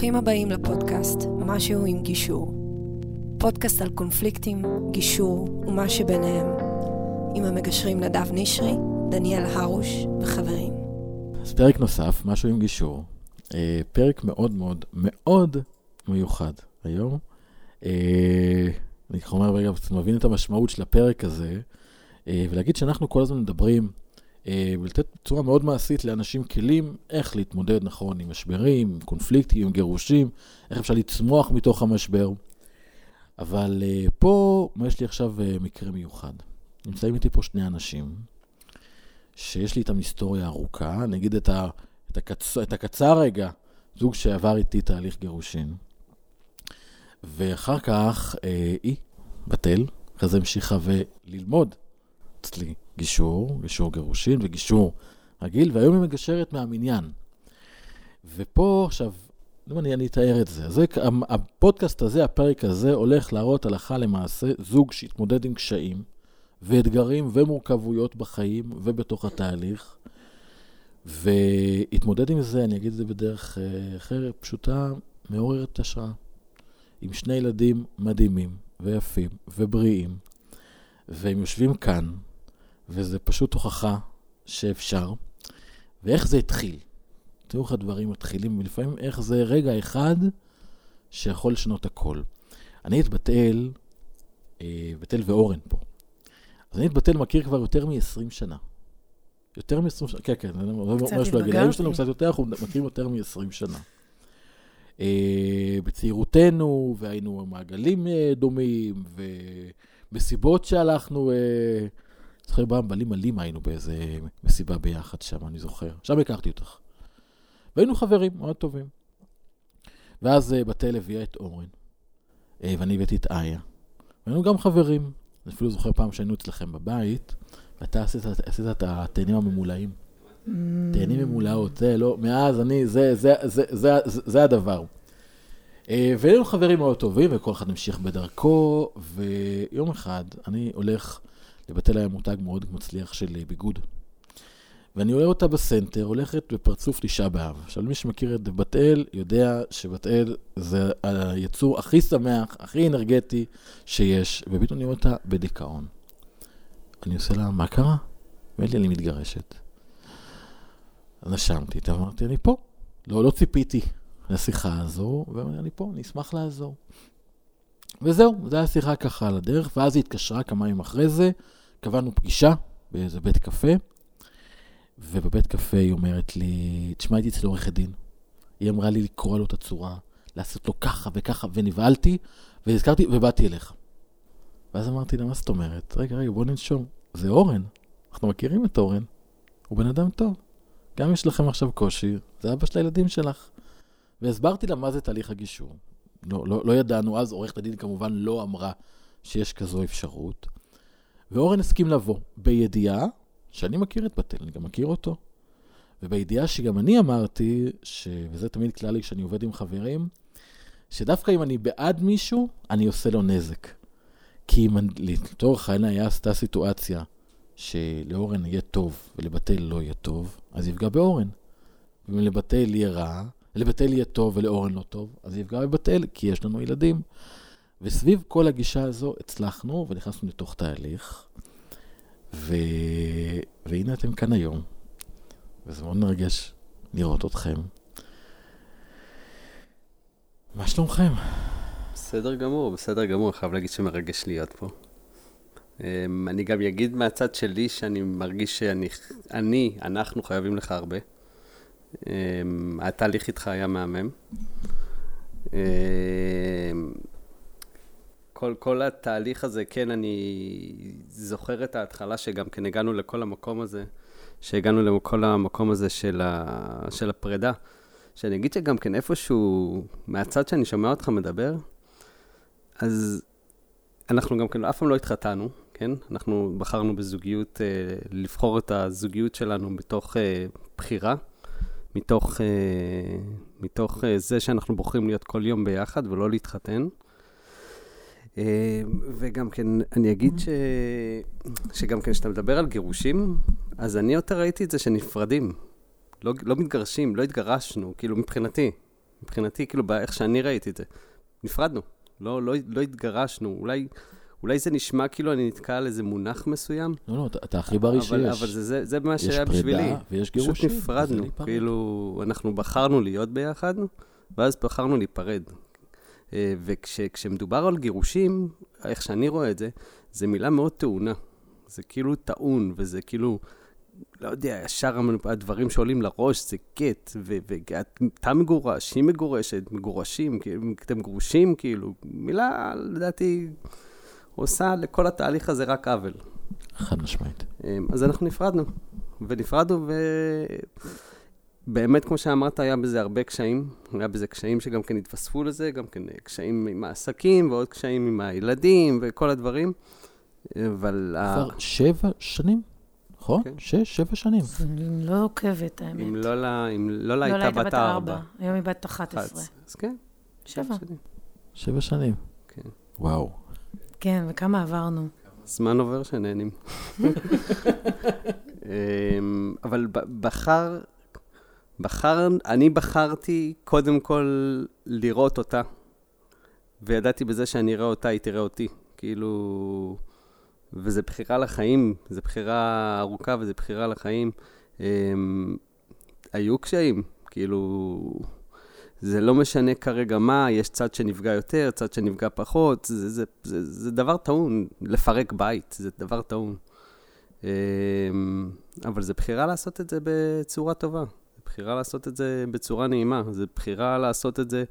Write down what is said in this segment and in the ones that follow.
ברוכים הבאים לפודקאסט משהו עם גישור. פודקאסט על קונפליקטים, גישור ומה שביניהם. עם המגשרים נדב נשרי, דניאל הרוש וחברים. אז פרק נוסף, משהו עם גישור. אה, פרק מאוד מאוד מאוד מיוחד היום. אה, אני ככה אומר, רגע, אתה מבין את המשמעות של הפרק הזה, אה, ולהגיד שאנחנו כל הזמן מדברים ולתת בצורה מאוד מעשית לאנשים כלים איך להתמודד נכון עם משברים, עם קונפליקטים, עם גירושים, איך אפשר לצמוח מתוך המשבר. אבל uh, פה, יש לי עכשיו uh, מקרה מיוחד. נמצאים איתי פה שני אנשים, שיש לי איתם היסטוריה ארוכה, נגיד את, ה, את, הקצ, את הקצר רגע, זוג שעבר איתי תהליך גירושין. ואחר כך אה, היא, בתל, אחרי זה המשיכה וללמוד אצלי גישור, גישור גירושין וגישור רגיל, והיום היא מגשרת מהמניין. ופה עכשיו, אם אני, אני אתאר את זה, זה, הפודקאסט הזה, הפרק הזה, הולך להראות הלכה למעשה זוג שהתמודד עם קשיים ואתגרים ומורכבויות בחיים ובתוך התהליך, והתמודד עם זה, אני אגיד את זה בדרך אה, אחרת, פשוטה, מעוררת השראה. עם שני ילדים מדהימים ויפים ובריאים, והם יושבים כאן, וזה פשוט הוכחה שאפשר. ואיך זה התחיל? תראו איך הדברים מתחילים, ולפעמים איך זה רגע אחד שיכול לשנות הכל. אני את בתאל, אה, בתאל ואורן פה. אז אני את בתאל מכיר כבר יותר מ-20 שנה. יותר מ-20 שנה, כן, כן, ממש לא הגילאים שלנו קצת יותר, אנחנו מכירים יותר מ-20 שנה. אה, בצעירותנו, והיינו מעגלים אה, דומים, ומסיבות שהלכנו, אה, זוכר במבלים עלים היינו באיזה מסיבה ביחד שם, אני זוכר. שם הכרתי אותך. והיינו חברים מאוד טובים. ואז בתל הביאה את אורן, ואני הבאתי את איה. והיינו גם חברים. אני אפילו זוכר פעם שהיינו אצלכם בבית, ואתה עשית, עשית את התאנים הממולאים. Mm. תאנים ממולאות, זה לא, מאז אני, זה, זה, זה, זה, זה, זה הדבר. אה, והיינו חברים מאוד טובים, וכל אחד המשיך בדרכו, ויום אחד אני הולך לבטל היה מותג מאוד מצליח של אה, ביגוד. ואני רואה אותה בסנטר, הולכת בפרצוף תשעה באב. עכשיו, מי שמכיר את בת אל, יודע שבת אל זה היצור הכי שמח, הכי אנרגטי שיש, ופתאום אני רואה אותה בדיכאון. אני עושה לה, מה קרה? ואין לי, אני מתגרשת. נשמתי, אמרתי, אני פה. לא, לא ציפיתי לשיחה הזו, ואני פה, אני אשמח לעזור. וזהו, זו הייתה שיחה ככה על הדרך, ואז היא התקשרה כמה ימים אחרי זה, קבענו פגישה באיזה בית קפה, ובבית קפה היא אומרת לי, תשמע, הייתי אצל עורכת דין. היא אמרה לי לקרוא לו את הצורה, לעשות לו ככה וככה, ונבהלתי, והזכרתי, ובאתי אליך. ואז אמרתי לה, מה זאת אומרת? רגע, רגע, בוא ננשום. זה אורן, אנחנו מכירים את אורן, הוא בן אדם טוב. גם יש לכם עכשיו קושי, זה אבא של הילדים שלך. והסברתי לה מה זה תהליך הגישור. לא, לא, לא ידענו אז, עורכת הדין כמובן לא אמרה שיש כזו אפשרות. ואורן הסכים לבוא, בידיעה שאני מכיר את בתל, אני גם מכיר אותו. ובידיעה שגם אני אמרתי, ש... וזה תמיד כללי כשאני עובד עם חברים, שדווקא אם אני בעד מישהו, אני עושה לו נזק. כי אם לצורך העניין היה עשתה סיטואציה שלאורן יהיה טוב ולבטל לא יהיה טוב, אז יפגע באורן. ואם לבטל יהיה רע, לבטל יהיה טוב ולאורן לא טוב, אז יפגע בבטל, כי יש לנו ילדים. וסביב כל הגישה הזו הצלחנו ונכנסנו לתוך תהליך, ו... והנה אתם כאן היום, וזה מאוד מרגש לראות אתכם. מה שלומכם? בסדר גמור, בסדר גמור, אני חייב להגיד שמרגש להיות פה. אמ, אני גם אגיד מהצד שלי שאני מרגיש שאני, אני, אנחנו חייבים לך הרבה. אמ, התהליך איתך היה מהמם. כל, כל התהליך הזה, כן, אני זוכר את ההתחלה שגם כן הגענו לכל המקום הזה, שהגענו לכל המקום הזה של, ה, של הפרידה. שאני אגיד שגם כן איפשהו, מהצד שאני שומע אותך מדבר, אז אנחנו גם כן אף פעם לא התחתנו, כן? אנחנו בחרנו בזוגיות, אה, לבחור את הזוגיות שלנו בתוך אה, בחירה. מתוך, אה, מתוך אה, זה שאנחנו בוחרים להיות כל יום ביחד ולא להתחתן. אה, וגם כן, אני אגיד ש... שגם כן, כשאתה מדבר על גירושים, אז אני יותר ראיתי את זה שנפרדים. לא, לא מתגרשים, לא התגרשנו, כאילו מבחינתי. מבחינתי, כאילו, איך שאני ראיתי את זה. נפרדנו, לא, לא, לא התגרשנו. אולי, אולי זה נשמע כאילו אני נתקע על איזה מונח מסוים. לא, לא, אתה, אתה הכי בריא שיש. אבל זה, זה, זה מה שהיה בשבילי. יש פרידה ויש גירושים. פשוט נפרדנו, כאילו, אנחנו בחרנו להיות ביחד, ואז בחרנו להיפרד. אה, וכשמדובר על גירושים, איך שאני רואה את זה, זה מילה מאוד טעונה. זה כאילו טעון, וזה כאילו, לא יודע, ישר הדברים שעולים לראש זה גט, ואתה מגורש, היא מגורשת, מגורשים, אתם גרושים, כאילו, מילה, לדעתי, עושה לכל התהליך הזה רק עוול. חד משמעית. אמ, אז אנחנו נפרדנו, ונפרדנו, ובאמת, כמו שאמרת, היה בזה הרבה קשיים. היה בזה קשיים שגם כן התווספו לזה, גם כן קשיים עם העסקים, ועוד קשיים עם הילדים, וכל הדברים. אבל... כבר שבע שנים? נכון? כן. שש, שבע שנים. אני לא עוקבת, האמת. אם לא לה, אם לא לה הייתה בת ארבע. היום היא בת 11. אז כן. שבע. שבע שנים. כן. וואו. כן, וכמה עברנו. זמן עובר שנהנים. אמ, אבל בחר, בחר, אני בחרתי קודם כל לראות אותה, וידעתי בזה שאני אראה אותה, היא תראה אותי. כאילו... וזו בחירה לחיים, זו בחירה ארוכה וזו בחירה לחיים. הם, אמ, היו קשיים, כאילו, זה לא משנה כרגע מה, יש צד שנפגע יותר, צד שנפגע פחות, זה, זה, זה, זה דבר טעון, לפרק בית, זה דבר טעון. אמ, אבל זו בחירה לעשות את זה בצורה טובה, בחירה לעשות את זה בצורה נעימה, זו בחירה לעשות את זה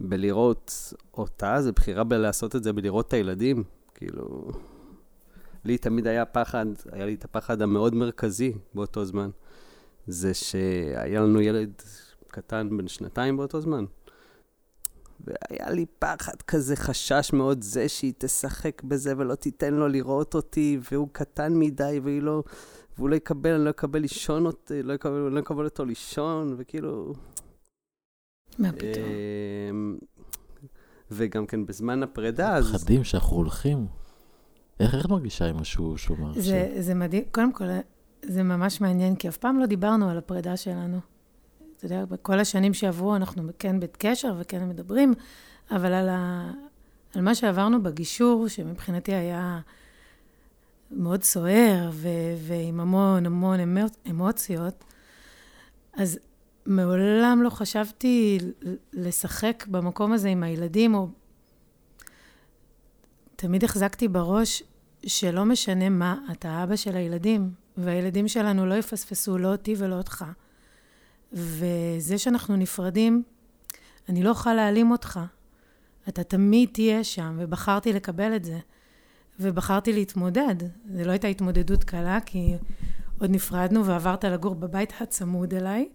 בלראות אותה, זו בחירה בלעשות את זה בלראות את הילדים, כאילו... לי תמיד היה פחד, היה לי את הפחד המאוד מרכזי באותו זמן. זה שהיה לנו ילד קטן בן שנתיים באותו זמן. והיה לי פחד כזה, חשש מאוד זה שהיא תשחק בזה ולא תיתן לו לראות אותי, והוא קטן מדי, והיא לא... והוא לא יקבל, אני לא אקבל לישון אותי, לא יקבל, לא אקבל אותו לישון, וכאילו... מה פתאום? אמ, וגם כן בזמן הפרידה, אז... פחדים שאנחנו הולכים. איך, איך מרגישה עם משהו שהוא אמר זה, זה מדהים, קודם כל, זה ממש מעניין, כי אף פעם לא דיברנו על הפרידה שלנו. אתה יודע, בכל השנים שעברו אנחנו כן בקשר וכן מדברים, אבל על, ה, על מה שעברנו בגישור, שמבחינתי היה מאוד סוער ו, ועם המון המון אמוציות, אז מעולם לא חשבתי לשחק במקום הזה עם הילדים, או תמיד החזקתי בראש שלא משנה מה, אתה אבא של הילדים, והילדים שלנו לא יפספסו לא אותי ולא אותך. וזה שאנחנו נפרדים, אני לא אוכל להעלים אותך. אתה תמיד תהיה שם, ובחרתי לקבל את זה. ובחרתי להתמודד. זו לא הייתה התמודדות קלה, כי עוד נפרדנו ועברת לגור בבית הצמוד אליי,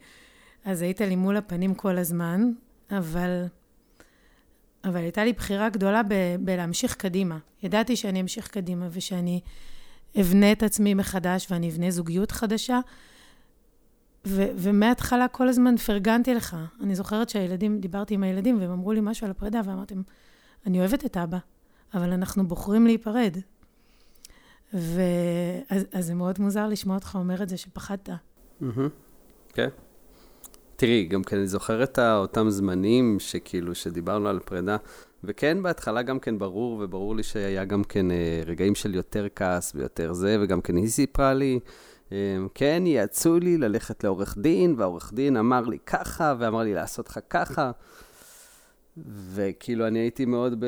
אז היית לי מול הפנים כל הזמן, אבל אבל הייתה לי בחירה גדולה ב- בלהמשיך קדימה. ידעתי שאני אמשיך קדימה ושאני אבנה את עצמי מחדש ואני אבנה זוגיות חדשה. ו- ומההתחלה כל הזמן פרגנתי לך. אני זוכרת שהילדים, דיברתי עם הילדים והם אמרו לי משהו על הפרידה, ואמרתם, אני אוהבת את אבא, אבל אנחנו בוחרים להיפרד. ואז זה מאוד מוזר לשמוע אותך אומר את זה שפחדת. כן. תראי, גם כן אני זוכר את אותם זמנים שכאילו, שדיברנו על פרידה, וכן, בהתחלה גם כן ברור, וברור לי שהיה גם כן אה, רגעים של יותר כעס ויותר זה, וגם כן היא סיפרה לי, אה, כן, יעצו לי ללכת לעורך דין, והעורך דין אמר לי ככה, ואמר לי לעשות לך ככה, וכאילו אני הייתי מאוד ב...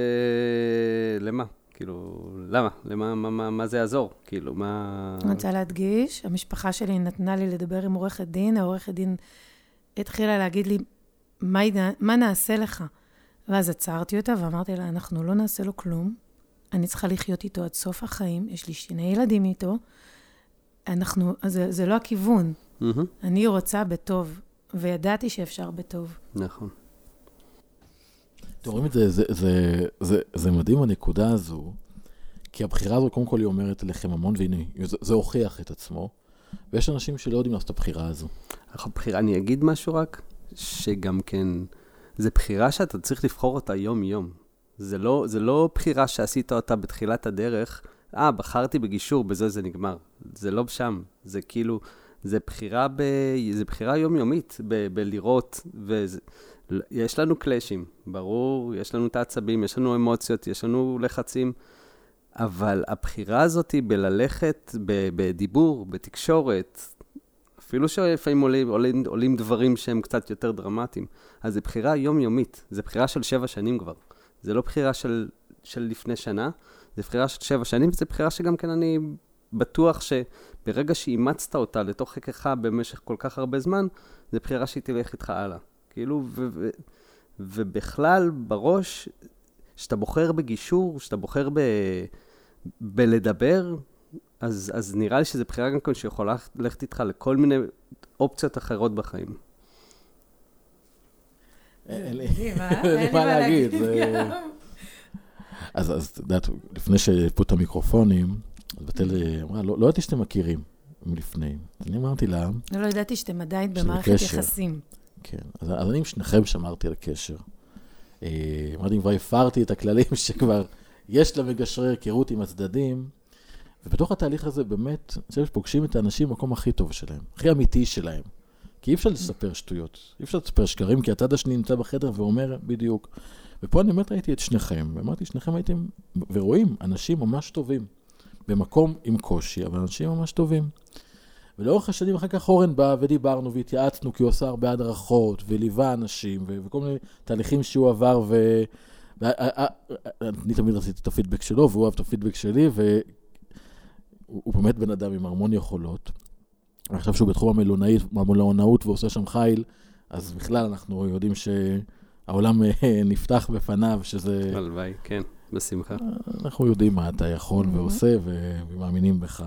למה? כאילו, למה? למה, מה, מה, מה זה יעזור? כאילו, מה... אני רוצה להדגיש, המשפחה שלי נתנה לי לדבר עם עורכת דין, העורכת דין התחילה להגיד לי, מה, מה נעשה לך? ואז עצרתי אותה ואמרתי לה, אנחנו לא נעשה לו כלום, אני צריכה לחיות איתו עד סוף החיים, יש לי שני ילדים איתו, אנחנו, זה, זה לא הכיוון. Mm-hmm. אני רוצה בטוב, וידעתי שאפשר בטוב. נכון. אתם רואים את זה, זה, זה, זה, זה מדהים הנקודה הזו, כי הבחירה הזו, קודם כל היא אומרת לכם המון, והנה, זה, זה הוכיח את עצמו. ויש אנשים שלא יודעים לעשות את הבחירה הזו. הבחירה, אני אגיד משהו רק, שגם כן, זו בחירה שאתה צריך לבחור אותה יום-יום. זה לא, זה לא בחירה שעשית אותה בתחילת הדרך, אה, בחרתי בגישור, בזה זה נגמר. זה לא שם, זה כאילו, זה בחירה, ב, זה בחירה יומיומית ב, בלראות, וזה, יש לנו קלאשים, ברור, יש לנו את העצבים, יש לנו אמוציות, יש לנו לחצים, אבל הבחירה הזאת היא בללכת בדיבור, בתקשורת, אפילו שלפעמים עולים, עולים, עולים דברים שהם קצת יותר דרמטיים, אז זו בחירה יומיומית, זו בחירה של שבע שנים כבר. זה לא בחירה של, של לפני שנה, זו בחירה של שבע שנים, וזו בחירה שגם כן אני בטוח שברגע שאימצת אותה לתוך חיקך במשך כל כך הרבה זמן, זו בחירה שהיא תלך איתך הלאה. כאילו, ו- ו- ובכלל, בראש, כשאתה בוחר בגישור, כשאתה בוחר ב- בלדבר, אז, אז נראה לי שזו בחירה גם כן שיכולה ללכת איתך לכל מיני אופציות אחרות בחיים. אין לי מה להגיד. אז את יודעת, לפני שהפו את המיקרופונים, אז בתל אמרה, לא, לא ידעתי שאתם מכירים מלפני. אני אמרתי לה... לא ידעתי שאתם עדיין במערכת יחסים. כן, אז, אז אני עם שניכם שמרתי על קשר. אה, אמרתי, כבר הפרתי את הכללים שכבר יש למגשרי היכרות עם הצדדים, ובתוך התהליך הזה באמת, אני חושב שפוגשים את האנשים במקום הכי טוב שלהם, הכי אמיתי שלהם. כי אי אפשר לספר שטויות, אי אפשר לספר שקרים, כי הצד השני נמצא בחדר ואומר בדיוק. ופה אני באמת ראיתי את שניכם, ואמרתי, שניכם הייתם, ורואים, אנשים ממש טובים. במקום עם קושי, אבל אנשים ממש טובים. ולאורך השנים אחר כך אורן בא ודיברנו והתייעצנו, כי הוא עשה הרבה הדרכות, וליווה אנשים, ו- וכל מיני תהליכים שהוא עבר, ו... אני תמיד רציתי את הפידבק שלו, והוא אהב את הפידבק שלי, והוא באמת בן אדם עם המון יכולות. עכשיו שהוא בתחום המלונאות ועושה שם חיל, אז בכלל אנחנו יודעים שהעולם אה, נפתח בפניו, שזה... הלוואי, כן, בשמחה. אנחנו יודעים מה אתה יכול ועושה, ומאמינים בך.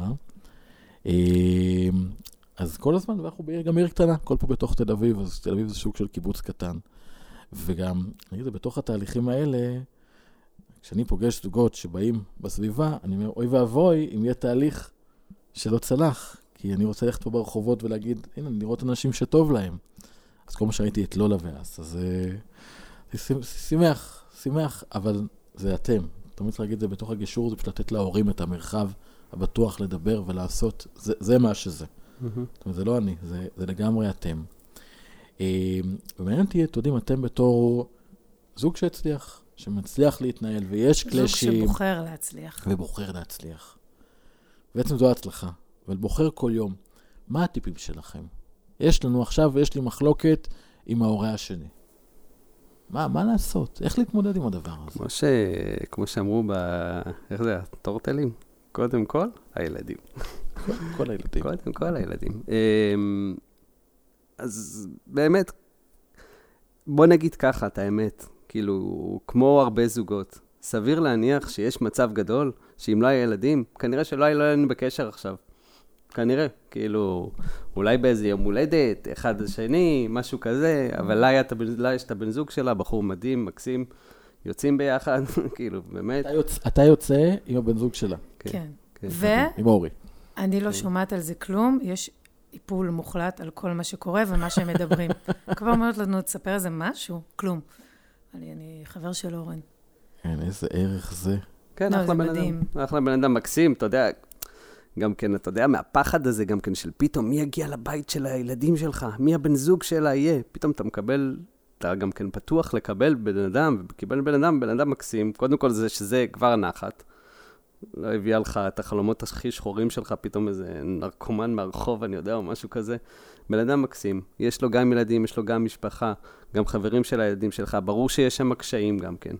אמ, אז כל הזמן, ואנחנו בעיר, גם עיר קטנה, כל פה בתוך תל אביב, אז תל אביב זה סוג של קיבוץ קטן. וגם, אני אגיד, בתוך התהליכים האלה, כשאני פוגש זוגות שבאים בסביבה, אני אומר, אוי ואבוי אם יהיה תהליך שלא צלח, כי אני רוצה ללכת פה ברחובות ולהגיד, הנה, לראות אנשים שטוב להם. אז כל מה שראיתי את לולה ואס, אז זה שימח, שימח, אבל זה אתם. תמיד צריך להגיד את זה בתוך הגישור, זה פשוט לתת להורים את המרחב הבטוח לדבר ולעשות, זה, זה מה שזה. Mm-hmm. זאת אומרת, זה לא אני, זה, זה לגמרי אתם. אה, ומעניין אותי, אתם יודעים, אתם בתור זוג שהצליח, שמצליח להתנהל, ויש קלאשים. זוג שבוחר להצליח. ובוחר להצליח. בעצם זו ההצלחה, אבל בוחר כל יום. מה הטיפים שלכם? יש לנו עכשיו, יש לי מחלוקת עם ההורה השני. מה, מה לעשות? איך להתמודד עם הדבר הזה? כמו, ש... כמו שאמרו ב... איך זה? הטורטלים? קודם כל, הילדים. כל הילדים. קודם כל הילדים. אמ, אז באמת, בוא נגיד ככה, את האמת. כאילו, כמו הרבה זוגות, סביר להניח שיש מצב גדול שאם לא היה ילדים, כנראה שלא היה לנו בקשר עכשיו. כנראה, כאילו, אולי באיזה יום הולדת, אחד לשני, משהו כזה, אבל לה, היה, לה יש את הבן זוג שלה, בחור מדהים, מקסים, יוצאים ביחד, כאילו, באמת. אתה יוצא, אתה יוצא עם הבן זוג שלה. כן. כן. כן. ו... עם אורי. אני לא שומעת על זה כלום, יש איפול מוחלט על כל מה שקורה ומה שהם מדברים. כבר אומרת לנו, תספר איזה משהו? כלום. אני, אני חבר של אורן. כן, איזה ערך זה. כן, לא, אחלה בן אדם. אחלה בן אדם מקסים, אתה יודע, גם כן, אתה יודע, מהפחד הזה גם כן של פתאום מי יגיע לבית של הילדים שלך, מי הבן זוג שלה יהיה, פתאום אתה מקבל, אתה גם כן פתוח לקבל בן אדם, וקיבל בן אדם, בן אדם מקסים, קודם כל זה שזה כבר נחת. לא הביאה לך את החלומות הכי שחורים שלך, פתאום איזה נרקומן מהרחוב, אני יודע, או משהו כזה. בן אדם מקסים, יש לו גם ילדים, יש לו גם משפחה, גם חברים של הילדים שלך, ברור שיש שם קשיים גם כן.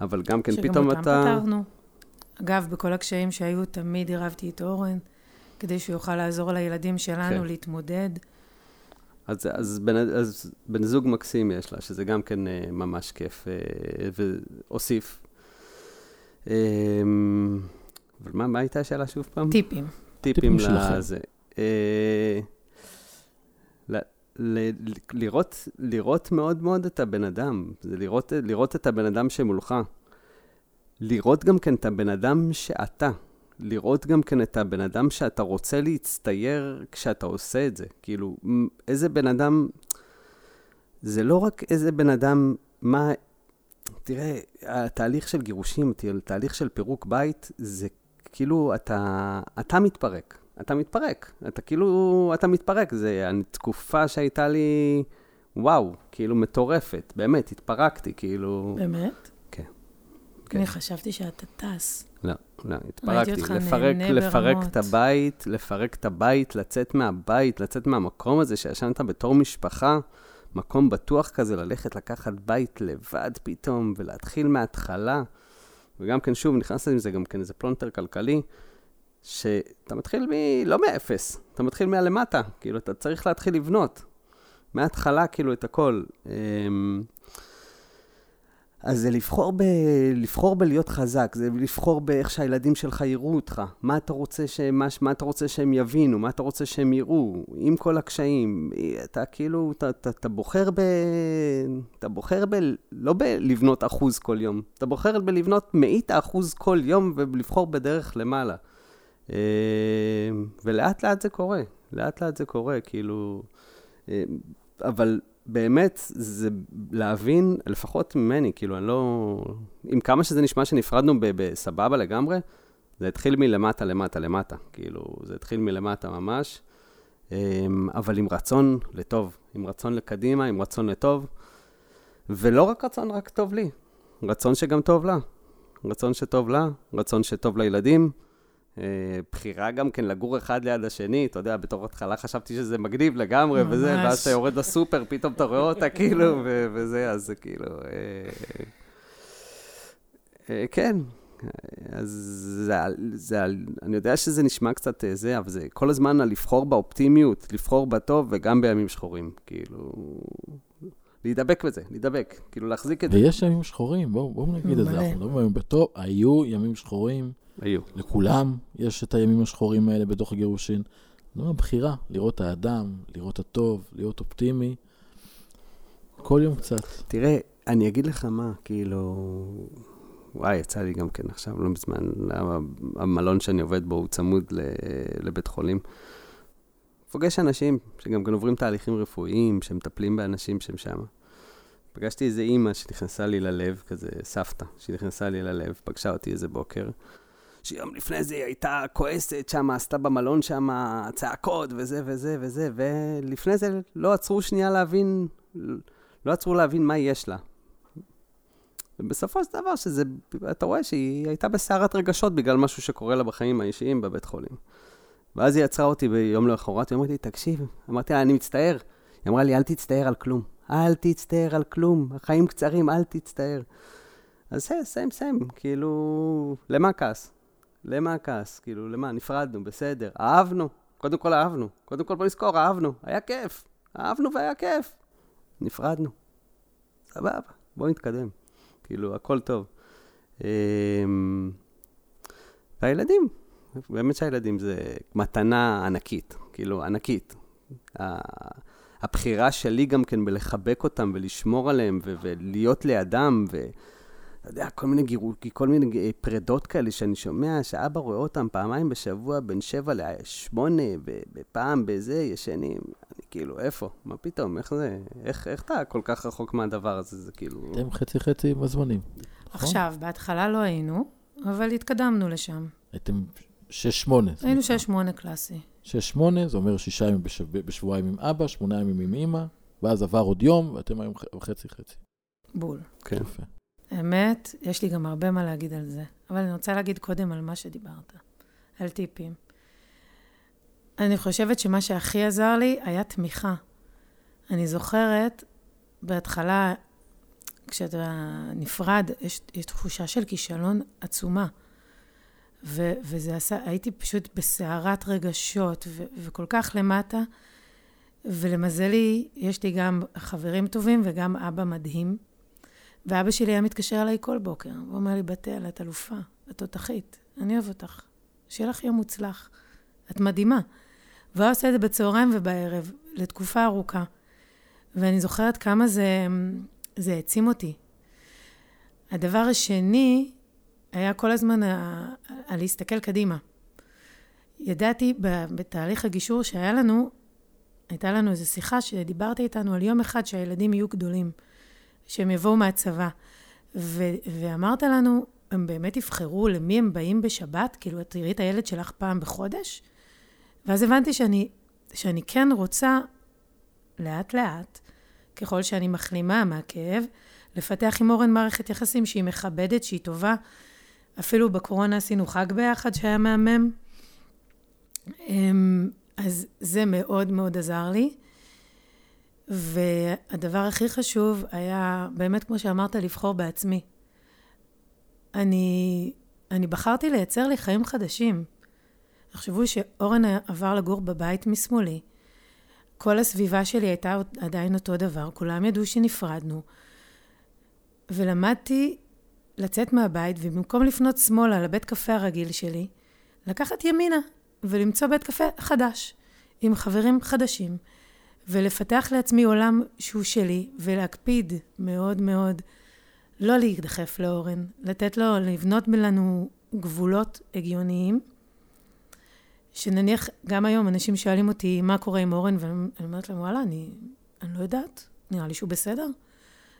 אבל גם כן, פתאום אתה... שגם אותם פתרנו. אגב, בכל הקשיים שהיו, תמיד עירבתי את אורן, כדי שהוא יוכל לעזור לילדים שלנו כן. להתמודד. אז, אז, בן, אז בן זוג מקסים יש לה, שזה גם כן uh, ממש כיף, uh, והוסיף. Um, אבל מה, מה הייתה השאלה שוב פעם? טיפים. טיפים לזה. ל, ל, לראות, לראות מאוד מאוד את הבן אדם, זה לראות, לראות את הבן אדם שמולך. לראות גם כן את הבן אדם שאתה. לראות גם כן את הבן אדם שאתה רוצה להצטייר כשאתה עושה את זה. כאילו, איזה בן אדם... זה לא רק איזה בן אדם, מה... תראה, התהליך של גירושים, תהליך של פירוק בית, זה כאילו, אתה, אתה מתפרק. אתה מתפרק. אתה כאילו, אתה מתפרק. זה התקופה שהייתה לי, וואו, כאילו מטורפת, באמת, התפרקתי, כאילו... באמת? כן. אני חשבתי שאתה טס. לא, לא, התפרקתי. לפרק, לפרק ברמות. את הבית, לפרק את הבית, לצאת מהבית, לצאת מהמקום הזה שישנת בתור משפחה, מקום בטוח כזה, ללכת לקחת בית לבד פתאום, ולהתחיל מההתחלה. וגם כן, שוב, נכנסת עם זה גם כן איזה פלונטר כלכלי, שאתה מתחיל מ... לא מאפס, אתה מתחיל מהלמטה, כאילו, אתה צריך להתחיל לבנות. מההתחלה, כאילו, את הכל. אמ, אז זה לבחור, ב... לבחור בלהיות חזק, זה לבחור באיך שהילדים שלך יראו אותך. מה אתה רוצה שהם, מה, מה אתה רוצה שהם יבינו, מה אתה רוצה שהם יראו, עם כל הקשיים. אתה כאילו, אתה, אתה, אתה בוחר ב... אתה בוחר ב... לא בלבנות אחוז כל יום, אתה בוחר בלבנות מאית האחוז כל יום ולבחור בדרך למעלה. אה, ולאט לאט זה קורה, לאט לאט זה קורה, כאילו... אה, אבל באמת, זה להבין, לפחות ממני, כאילו, אני לא... עם כמה שזה נשמע שנפרדנו בסבבה לגמרי, זה התחיל מלמטה למטה למטה, כאילו, זה התחיל מלמטה ממש, אמ, אבל עם רצון לטוב, עם רצון לקדימה, עם רצון לטוב, ולא רק רצון רק טוב לי, רצון שגם טוב לה, רצון שטוב לה, רצון שטוב לילדים. אה, בחירה גם כן לגור אחד ליד השני, אתה יודע, בתור התחלה חשבתי שזה מגניב לגמרי ממש. וזה, ואז אתה יורד לסופר, פתאום אתה רואה אותה כאילו, ו- וזה, אז זה כאילו... אה, אה, כן, אז זה, זה, אני יודע שזה נשמע קצת זה, אבל זה כל הזמן על לבחור באופטימיות, לבחור בטוב וגם בימים שחורים, כאילו... להידבק בזה, להידבק, כאילו להחזיק את זה. ויש ימים שחורים, בואו בוא נגיד את זה. אנחנו מדברים בטוב, היו ימים שחורים, היו. לכולם יש את הימים השחורים האלה בתוך הגירושין. לא הבחירה, לראות את האדם, לראות את הטוב, להיות אופטימי. כל יום קצת. תראה, אני אגיד לך מה, כאילו... וואי, יצא לי גם כן עכשיו, לא מזמן, המלון שאני עובד בו הוא צמוד ל- לבית חולים. פוגש אנשים שגם כן עוברים תהליכים רפואיים, שמטפלים באנשים שהם שם. פגשתי איזה אימא שנכנסה לי ללב, כזה סבתא, שנכנסה לי ללב, פגשה אותי איזה בוקר. שיום לפני זה היא הייתה כועסת שם, עשתה במלון שם צעקות וזה וזה וזה, ולפני זה לא עצרו שנייה להבין, לא עצרו להבין מה יש לה. ובסופו של דבר, שזה, אתה רואה שהיא הייתה בסערת רגשות בגלל משהו שקורה לה בחיים האישיים בבית חולים. ואז היא עצרה אותי ביום למחרת, היא אמרת לי, תקשיב, אמרתי לה, אני מצטער. היא אמרה לי, אל תצטער על כלום. אל תצטער על כלום, החיים קצרים, אל תצטער. אז זה, סיים, סיים, כאילו, למה הכעס? למה הכעס? כאילו, למה? נפרדנו, בסדר. אהבנו, קודם כל אהבנו. קודם כל בוא נזכור, אהבנו, היה כיף. אהבנו והיה כיף. נפרדנו. סבבה, בואו נתקדם. כאילו, הכל טוב. אמ, והילדים, באמת שהילדים זה מתנה ענקית, כאילו, ענקית. הבחירה שלי גם כן בלחבק אותם ולשמור עליהם ולהיות לידם, ו... אתה יודע, כל מיני גירו... כל מיני אה, פרדות כאלה שאני שומע, שאבא רואה אותם פעמיים בשבוע, בין שבע לשמונה, ופעם בזה, ישנים. אני כאילו, איפה? מה פתאום? איך זה? איך, איך אתה כל כך רחוק מהדבר הזה? זה כאילו... אתם חצי חצי בזמנים. נכון? עכשיו, בהתחלה לא היינו, אבל התקדמנו לשם. הייתם שש שמונה. היינו נקרא. 6-8 קלאסי. שש שמונה, זה אומר שישה ימים בשב... בשבועיים עם אבא, שמונה ימים עם אמא, ואז עבר עוד יום, ואתם היום ח- חצי חצי. בול. כן. יפה. האמת, יש לי גם הרבה מה להגיד על זה, אבל אני רוצה להגיד קודם על מה שדיברת, על טיפים. אני חושבת שמה שהכי עזר לי היה תמיכה. אני זוכרת, בהתחלה, כשאתה נפרד, יש, יש תחושה של כישלון עצומה. ו, וזה עשה, הייתי פשוט בסערת רגשות, ו, וכל כך למטה. ולמזלי, יש לי גם חברים טובים וגם אבא מדהים. ואבא שלי היה מתקשר אליי כל בוקר, הוא אומר לי, בתל, את אלופה, את תותחית, אני אוהב אותך, שיהיה לך יום מוצלח, את מדהימה. והוא עושה את זה בצהריים ובערב, לתקופה ארוכה. ואני זוכרת כמה זה, זה העצים אותי. הדבר השני היה כל הזמן ה- להסתכל קדימה. ידעתי בתהליך הגישור שהיה לנו, הייתה לנו איזו שיחה שדיברתי איתנו על יום אחד שהילדים יהיו גדולים. שהם יבואו מהצבא. ו- ואמרת לנו, הם באמת יבחרו למי הם באים בשבת? כאילו, את תראי את הילד שלך פעם בחודש? ואז הבנתי שאני, שאני כן רוצה, לאט-לאט, ככל שאני מחלימה מהכאב, לפתח עם אורן מערכת יחסים שהיא מכבדת, שהיא טובה. אפילו בקורונה עשינו חג ביחד שהיה מהמם. אמ, אז זה מאוד מאוד עזר לי. והדבר הכי חשוב היה, באמת, כמו שאמרת, לבחור בעצמי. אני, אני בחרתי לייצר לי חיים חדשים. תחשבו שאורן עבר לגור בבית משמאלי. כל הסביבה שלי הייתה עדיין אותו דבר, כולם ידעו שנפרדנו. ולמדתי לצאת מהבית, ובמקום לפנות שמאלה לבית קפה הרגיל שלי, לקחת ימינה ולמצוא בית קפה חדש, עם חברים חדשים, ולפתח לעצמי עולם שהוא שלי, ולהקפיד מאוד מאוד לא להידחף לאורן, לתת לו, לבנות לנו גבולות הגיוניים. שנניח, גם היום אנשים שואלים אותי מה קורה עם אורן, ואני אומרת להם, וואלה, אני, אני לא יודעת, נראה לי שהוא בסדר.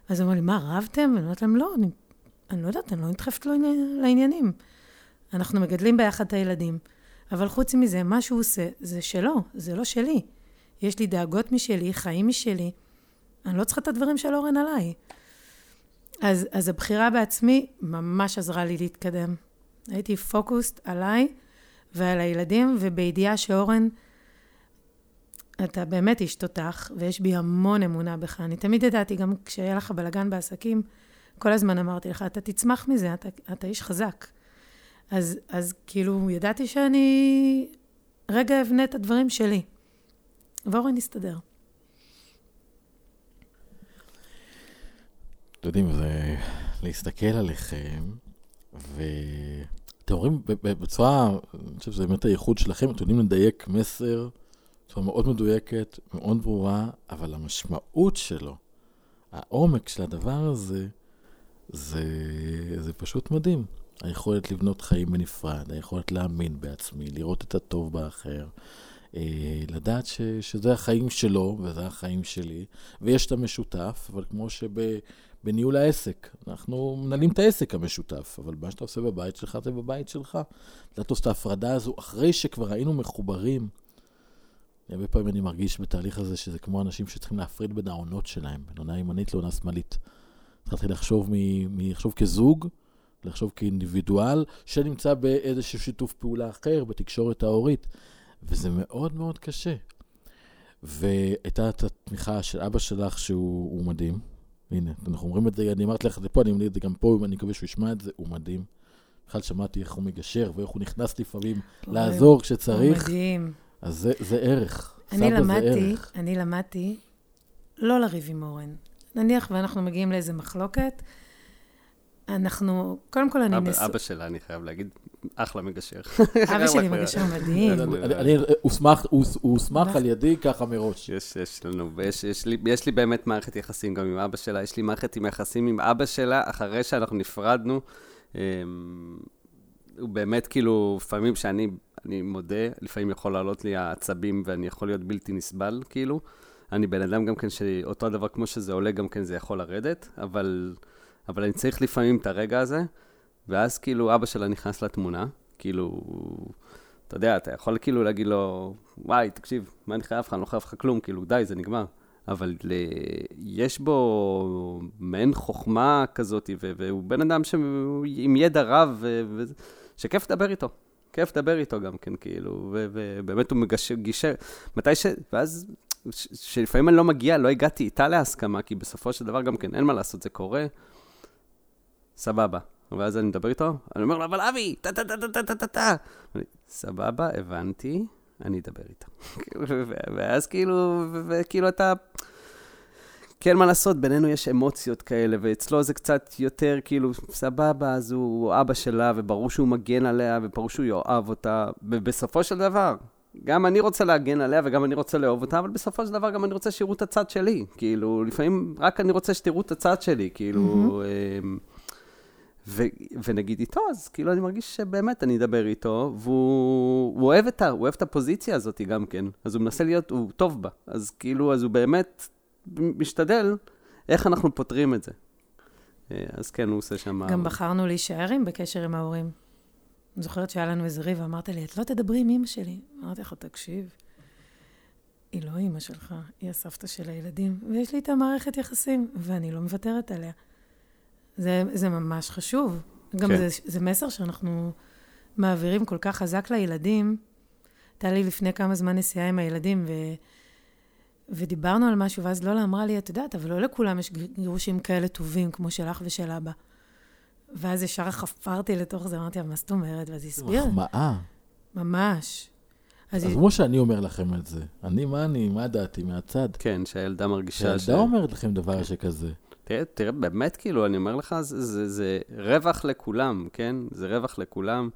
אז הם אומרים לי, מה, רבתם? ואני אומרת להם, לא, אני, אני לא יודעת, אני לא נדחפת לו לעניינים. אנחנו מגדלים ביחד את הילדים, אבל חוץ מזה, מה שהוא עושה, זה שלו, זה לא שלי. יש לי דאגות משלי, חיים משלי. אני לא צריכה את הדברים של אורן עליי. אז, אז הבחירה בעצמי ממש עזרה לי להתקדם. הייתי פוקוסט עליי ועל הילדים, ובידיעה שאורן, אתה באמת איש תותח, ויש בי המון אמונה בך. אני תמיד ידעתי, גם כשהיה לך בלאגן בעסקים, כל הזמן אמרתי לך, אתה תצמח מזה, אתה, אתה איש חזק. אז, אז כאילו, ידעתי שאני רגע אבנה את הדברים שלי. ואורן יסתדר. אתם יודעים, זה להסתכל עליכם, ואתם אומרים בצורה, אני חושב שזה באמת הייחוד שלכם, אתם יודעים לדייק מסר בצורה מאוד מדויקת, מאוד ברורה, אבל המשמעות שלו, העומק של הדבר הזה, זה, זה פשוט מדהים. היכולת לבנות חיים בנפרד, היכולת להאמין בעצמי, לראות את הטוב באחר, לדעת ש, שזה החיים שלו וזה החיים שלי, ויש את המשותף, אבל כמו שבניהול העסק, אנחנו מנהלים את העסק המשותף, אבל מה שאתה עושה בבית שלך זה בבית שלך. לדעת לעשות את ההפרדה הזו אחרי שכבר היינו מחוברים. הרבה פעמים אני מרגיש בתהליך הזה שזה כמו אנשים שצריכים להפריד בין העונות שלהם, בין עונה ימנית לעונה שמאלית. התחלתי לחשוב, מ, מ, לחשוב כזוג, לחשוב כאינדיבידואל, שנמצא באיזשהו שיתוף פעולה אחר, בתקשורת ההורית. וזה מאוד מאוד קשה. והייתה את התמיכה של אבא שלך, שהוא מדהים. הנה, אנחנו אומרים את זה, אני אמרתי לך את זה פה, אני אומר את זה גם פה, ואני מקווה שהוא ישמע את זה, הוא מדהים. בכלל שמעתי איך הוא מגשר, ואיך הוא נכנס לפעמים לעזור כשצריך. הוא מדהים. אז זה, זה ערך. אני למדתי, אני למדתי לא לריב עם אורן. נניח ואנחנו מגיעים לאיזה מחלוקת, אנחנו, קודם כל אני נשוא... אבא שלה, אני חייב להגיד, אחלה מגשר. אבא שלי מגשר מדהים. הוא הוסמך על ידי ככה מראש. יש, יש לנו, יש לי באמת מערכת יחסים גם עם אבא שלה, יש לי מערכת עם יחסים עם אבא שלה, אחרי שאנחנו נפרדנו. אמ, הוא באמת כאילו, לפעמים שאני אני מודה, לפעמים יכול לעלות לי העצבים ואני יכול להיות בלתי נסבל, כאילו. אני בן אדם גם כן שאותו דבר כמו שזה עולה, גם כן זה יכול לרדת, אבל... אבל אני צריך לפעמים את הרגע הזה, ואז כאילו אבא שלה נכנס לתמונה, כאילו, אתה יודע, אתה יכול כאילו להגיד לו, וואי, תקשיב, מה אני חייב לך? אני לא חייב לך כלום, כאילו, די, זה נגמר. אבל ל... יש בו מעין חוכמה כזאת. והוא בן אדם ש... עם ידע רב, ו... ו... שכיף לדבר איתו. כיף לדבר איתו גם כן, כאילו, ו... ובאמת הוא מגישר, מתי ש... ואז, ש... שלפעמים אני לא מגיע, לא הגעתי איתה להסכמה, כי בסופו של דבר גם כן, אין מה לעשות, זה קורה. סבבה. ואז אני מדבר איתו, אני אומר לו, אבל אבי, טה-טה-טה-טה-טה-טה. סבבה, הבנתי, אני אדבר איתו. ואז כאילו, וכאילו אתה... כן, מה לעשות, בינינו יש אמוציות כאלה, ואצלו זה קצת יותר כאילו, סבבה, אז הוא אבא שלה, וברור שהוא מגן עליה, וברור שהוא יאהב אותה, ובסופו של דבר, גם אני רוצה להגן עליה וגם אני רוצה לאהוב אותה, אבל בסופו של דבר גם אני רוצה שיראו את הצד שלי. כאילו, לפעמים רק אני רוצה שתראו את הצד שלי, כאילו... Mm-hmm. ו- ונגיד איתו, אז כאילו אני מרגיש שבאמת אני אדבר איתו, והוא הוא אוהב, את ה- הוא אוהב את הפוזיציה הזאת גם כן, אז הוא מנסה להיות, הוא טוב בה, אז כאילו, אז הוא באמת משתדל איך אנחנו פותרים את זה. אה, אז כן, הוא עושה שם... גם בחרנו להישאר עם בקשר עם ההורים. אני זוכרת שהיה לנו איזה ריב, ואמרת לי, את לא תדברי עם אמא שלי. אמרתי לך, תקשיב, היא לא לא אימא שלך, היא הסבתא של הילדים, ויש לי איתה מערכת יחסים, ואני לא מוותרת עליה. זה, זה ממש חשוב. גם כן. זה, זה מסר שאנחנו מעבירים כל כך חזק לילדים. הייתה לי לפני כמה זמן נסיעה עם הילדים, ו... ודיברנו על משהו, ואז לולה אמרה לי, את יודעת, אבל לא לכולם יש גירושים כאלה טובים כמו שלך ושל אבא. ואז ישר חפרתי לתוך זה, אמרתי לה, מה זאת אומרת? ואז היא הסבירה. מחמאה. ממש. אז אז היא... כמו שאני אומר לכם את זה, אני, מה אני, מה דעתי מהצד? כן, שהילדה מרגישה ש... שהילדה אומרת לכם דבר שכזה. תראה, תראה, באמת, כאילו, אני אומר לך, זה, זה, זה רווח לכולם, כן? זה רווח לכולם.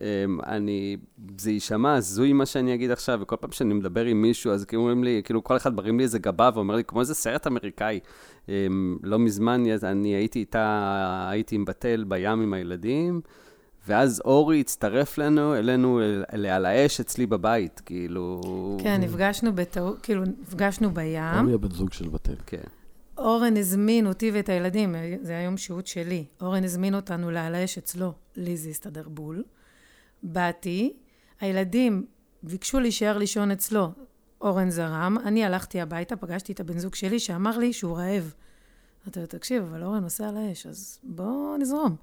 אמ, אני, זה יישמע הזוי מה שאני אגיד עכשיו, וכל פעם שאני מדבר עם מישהו, אז כאילו אומרים לי, כאילו כל אחד מרים לי איזה גבה ואומר לי, כמו איזה סרט אמריקאי. אמ, לא מזמן אני הייתי איתה, הייתי עם בתל בים עם הילדים, ואז אורי הצטרף לנו, אלינו, אל, אל, על האש אצלי בבית, כאילו... כן, נפגשנו בטעות, כאילו, נפגשנו בים. אורי הבן זוג של בתל. כן. אורן הזמין אותי ואת הילדים, זה היה יום שהות שלי. אורן הזמין אותנו לעל אצלו, לי זה הסתדר בול. באתי, הילדים ביקשו להישאר לישון אצלו, אורן זרם, אני הלכתי הביתה, פגשתי את הבן זוג שלי שאמר לי שהוא רעב. אמרתי לו, תקשיב, אבל אורן נוסע על האש, אז בוא נזרום.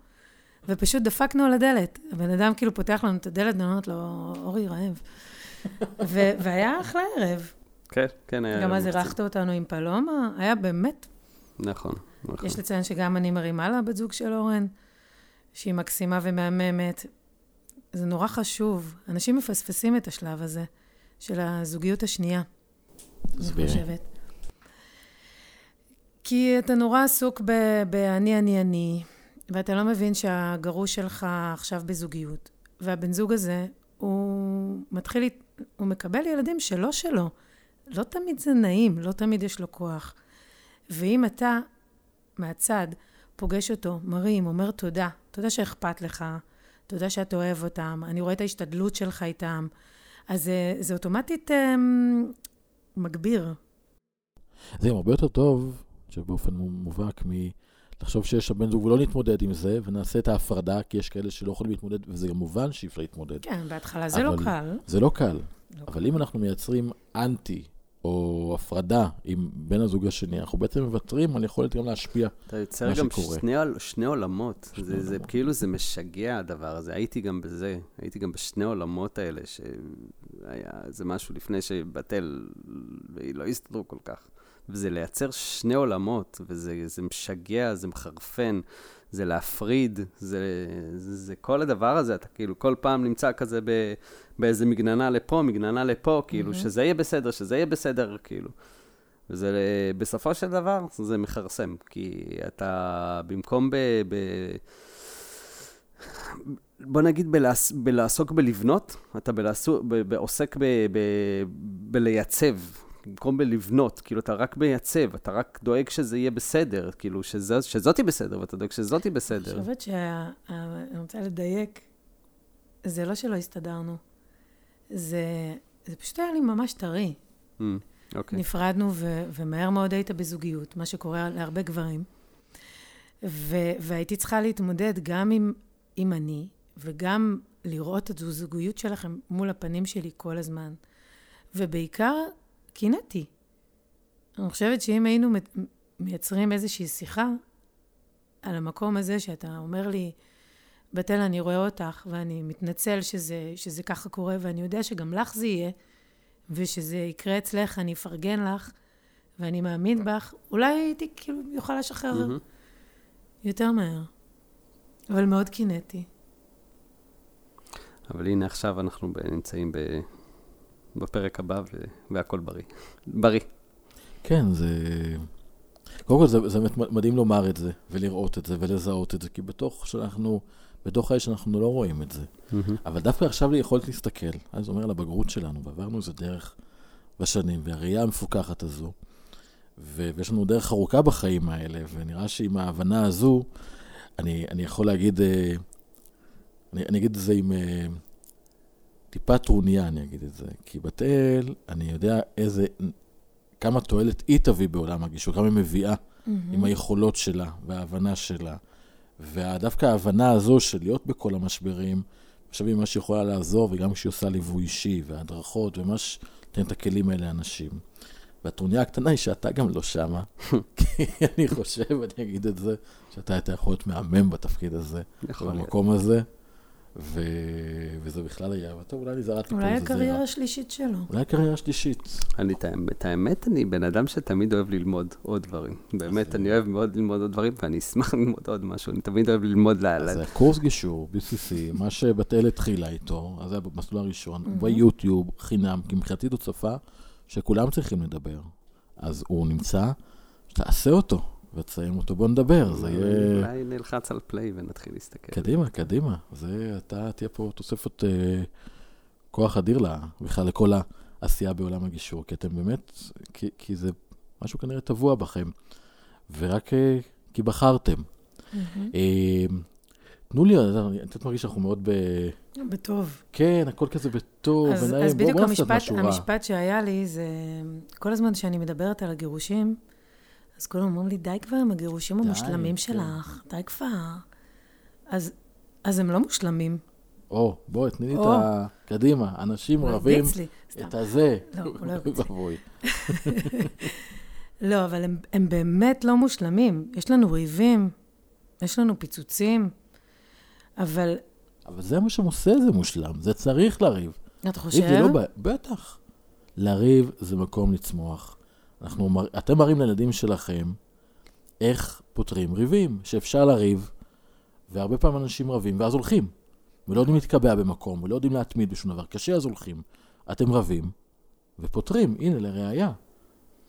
ופשוט דפקנו על הדלת. הבן אדם כאילו פותח לנו את הדלת, ואני אומרת לו, אורי רעב. והיה אחלה ערב. כן, כן, היה... גם אז. אירחת אותנו עם פלומה, היה באמת נכון, נכון. יש לציין שגם אני מרימה לה בת זוג של אורן, שהיא מקסימה ומהממת. זה נורא חשוב. אנשים מפספסים את השלב הזה של הזוגיות השנייה, אני. חושבת. כי אתה נורא עסוק ב"אני, אני, אני", ואתה לא מבין שהגרוש שלך עכשיו בזוגיות. והבן זוג הזה, הוא מתחיל, הוא מקבל ילדים שלא שלו. לא תמיד זה נעים, לא תמיד יש לו כוח. ואם אתה מהצד פוגש אותו, מרים, אומר תודה, תודה שאכפת לך, תודה שאתה אוהב אותם, אני רואה את ההשתדלות שלך איתם, אז זה, זה אוטומטית um, מגביר. זה גם הרבה יותר טוב, שבאופן מובהק, מלחשוב שיש שם בן זוג ולא נתמודד עם זה, ונעשה את ההפרדה, כי יש כאלה שלא יכולים להתמודד, וזה גם מובן שאי אפשר להתמודד. כן, בהתחלה זה לא קל. זה לא קל, לא אבל אם אנחנו מייצרים אנטי, או הפרדה עם בן הזוג השני, אנחנו בעצם מוותרים על יכולת גם להשפיע. אתה יוצר מה גם שקורה. שני, שני עולמות. שני זה, זה עולמות. כאילו זה משגע הדבר הזה. הייתי גם בזה, הייתי גם בשני עולמות האלה, שהיה איזה משהו לפני שבטל, והיא לא הסתדרו כל כך. וזה לייצר שני עולמות, וזה זה משגע, זה מחרפן, זה להפריד, זה, זה, זה כל הדבר הזה, אתה כאילו כל פעם נמצא כזה ב, באיזה מגננה לפה, מגננה לפה, כאילו, מהמם. שזה יהיה בסדר, שזה יהיה בסדר, כאילו. וזה בסופו של דבר, זה מכרסם, כי אתה במקום ב... ב בוא נגיד בלעס, בלעסוק בלבנות, אתה בלעסוק, ב, ב, עוסק ב, ב, בלייצב, במקום בלבנות, כאילו אתה רק מייצב, אתה רק דואג שזה יהיה בסדר, כאילו שזאת, שזאתי בסדר, ואתה דואג שזאתי אני בסדר. חושבת שאני רוצה לדייק, זה לא שלא הסתדרנו, זה, זה פשוט היה לי ממש טרי. Mm, אוקיי. נפרדנו, ו- ומהר מאוד היית בזוגיות, מה שקורה להרבה גברים. ו- והייתי צריכה להתמודד גם עם, עם אני, וגם לראות את הזוגיות שלכם מול הפנים שלי כל הזמן. ובעיקר, קינאתי. אני חושבת שאם היינו מייצרים איזושהי שיחה על המקום הזה שאתה אומר לי, בתל, אני רואה אותך, ואני מתנצל שזה, שזה ככה קורה, ואני יודע שגם לך זה יהיה, ושזה יקרה אצלך, אני אפרגן לך, ואני מאמין בך, אולי הייתי כאילו יכולה לשחרר מהמם. יותר מהר. אבל מאוד קינאתי. אבל הנה עכשיו אנחנו נמצאים ב, בפרק הבא ו, והכל בריא. בריא. כן, זה... קודם כל, זה, זה באמת מדהים לומר את זה, ולראות את זה, ולזהות את זה, כי בתוך שאנחנו, בתוך האש אנחנו לא רואים את זה. אבל דווקא עכשיו לי יכולת להסתכל, אז אומר על הבגרות שלנו, ועברנו איזה דרך בשנים, והראייה המפוקחת הזו, ו- ויש לנו דרך ארוכה בחיים האלה, ונראה שעם ההבנה הזו, אני, אני יכול להגיד, אה, אני, אני אגיד את זה עם אה, טיפה טרוניה, אני אגיד את זה. כי בת אל, אני יודע איזה, כמה תועלת היא תביא בעולם הגישור, כמה היא מביאה עם היכולות שלה וההבנה שלה. ודווקא ההבנה הזו של להיות בכל המשברים, עכשיו מה שהיא יכולה לעזור, וגם כשהיא עושה ליווי אישי והדרכות, וממש תן את הכלים האלה לאנשים. והטרוניה הקטנה היא שאתה גם לא שמה, כי אני חושב, אני אגיד את זה, שאתה היית יכול להיות מהמם בתפקיד הזה, במקום הזה. ו... וזה בכלל היה, ואתה אולי אני זרעתי פה אולי איזה זרע. הקריירה השלישית שלו. אולי הקריירה השלישית. אני, את האמת- אני בן אדם שתמיד אוהב ללמוד עוד דברים. באמת, אני אוהב מאוד ללמוד עוד דברים, ואני אשמח ללמוד עוד משהו. אני תמיד אוהב ללמוד ל... אז קורס גישור, BCC, מה שבתל התחילה איתו, אז זה היה במסלול הראשון, ביוטיוב, חינם, כי מבחינתי זו שפה שכולם צריכים לדבר. אז הוא נמצא, תעשה אותו ותסיים אותו, בוא נדבר, זה יהיה... אולי נלחץ על פליי ונתחיל להסתכל. קדימה, קדימה. זה, אתה תהיה פה תוספת אה, כוח אדיר לה, בכלל לכל העשייה בעולם הגישור, כי אתם באמת, כי, כי זה משהו כנראה טבוע בכם, ורק אה, כי בחרתם. אה, תנו לי, אני קצת מרגיש שאנחנו מאוד ב... בטוב. כן, הכל כזה בטוב, אז, אז בדיוק המשפט. המשפט שהיה לי זה, כל הזמן שאני מדברת על הגירושים, אז כולם אומרים לי, די כבר עם הגירושים המושלמים כן. שלך, די כבר. אז, אז הם לא מושלמים. או, בואי, תני לי את. ה... קדימה, אנשים רבים. את הזה. לא, הוא לא הרביץ. לא, אבל הם, הם באמת לא מושלמים. יש לנו ריבים, יש לנו פיצוצים, אבל אבל זה מה שעושה את זה מושלם, זה צריך לריב. אתה ריב חושב? זה לא בטח. לריב זה מקום לצמוח. אנחנו, אתם מראים לילדים שלכם איך פותרים ריבים, שאפשר לריב, והרבה פעמים אנשים רבים, ואז הולכים. ולא יודעים להתקבע במקום, ולא יודעים להתמיד בשום דבר. קשה אז הולכים. אתם רבים, ופותרים. הנה, לראיה.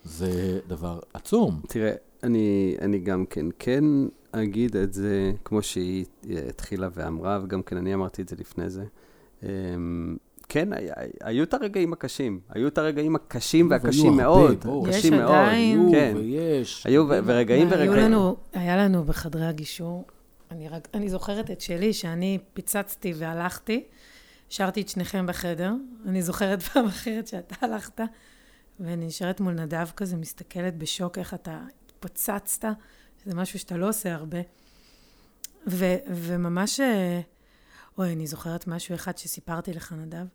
זה דבר עצום. תראה, אני, אני גם כן, כן אגיד את זה כמו שהיא התחילה ואמרה, וגם כן אני אמרתי את זה לפני זה. כן, היו את הרגעים הקשים, היו את הרגעים הקשים והקשים מאוד. יש קשים מאוד, עדיין. היו כן. ויש. היו ורגעים ורגעים. לנו, היה לנו בחדרי הגישור, אני, רק, אני זוכרת את שלי, שאני פיצצתי והלכתי, השארתי את שניכם בחדר, אני זוכרת פעם אחרת שאתה הלכת, ואני נשארת מול נדב כזה, מסתכלת בשוק איך אתה התפוצצת, זה משהו שאתה לא עושה הרבה. ו, וממש, אה, אוי, אני זוכרת משהו אחד שסיפרתי לך, נדב.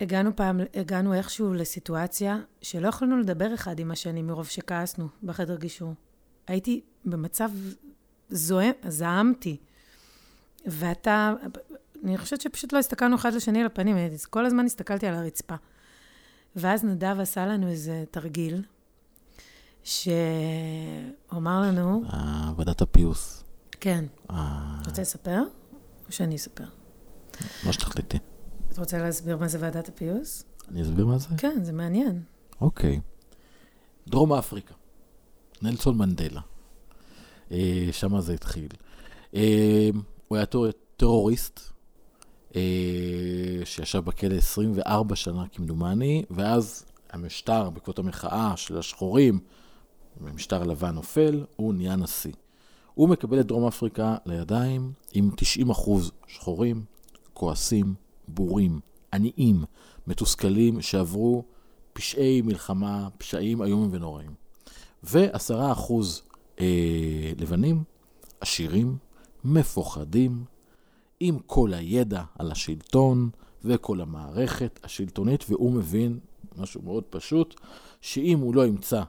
הגענו פעם, הגענו איכשהו לסיטואציה שלא יכולנו לדבר אחד עם השני מרוב שכעסנו בחדר גישור. הייתי במצב זועם, זעמתי. ואתה, אני חושבת שפשוט לא הסתכלנו אחד לשני לפנים, אז כל הזמן הסתכלתי על הרצפה. ואז נדב עשה לנו איזה תרגיל, שהוא אמר לנו, אה, ועדת הפיוס. כן, אה, רוצה לספר? או שאני אספר? מה שתחליטי. אתה רוצה להסביר מה זה ועדת הפיוס? אני אסביר מה זה? כן, זה מעניין. אוקיי. דרום אפריקה. נלסון מנדלה. אה, שם זה התחיל. אה, הוא היה טרוריסט, אה, שישב בכלא 24 שנה כמדומני, ואז המשטר, בעקבות המחאה של השחורים, המשטר הלבן נופל, הוא נהיה נשיא. הוא מקבל את דרום אפריקה לידיים עם 90 אחוז שחורים, כועסים, בורים, עניים, מתוסכלים, שעברו פשעי מלחמה, פשעים איומים ונוראים. ועשרה אחוז אה, לבנים, עשירים, מפוחדים, עם כל הידע על השלטון וכל המערכת השלטונית, והוא מבין משהו מאוד פשוט, שאם הוא לא ימצא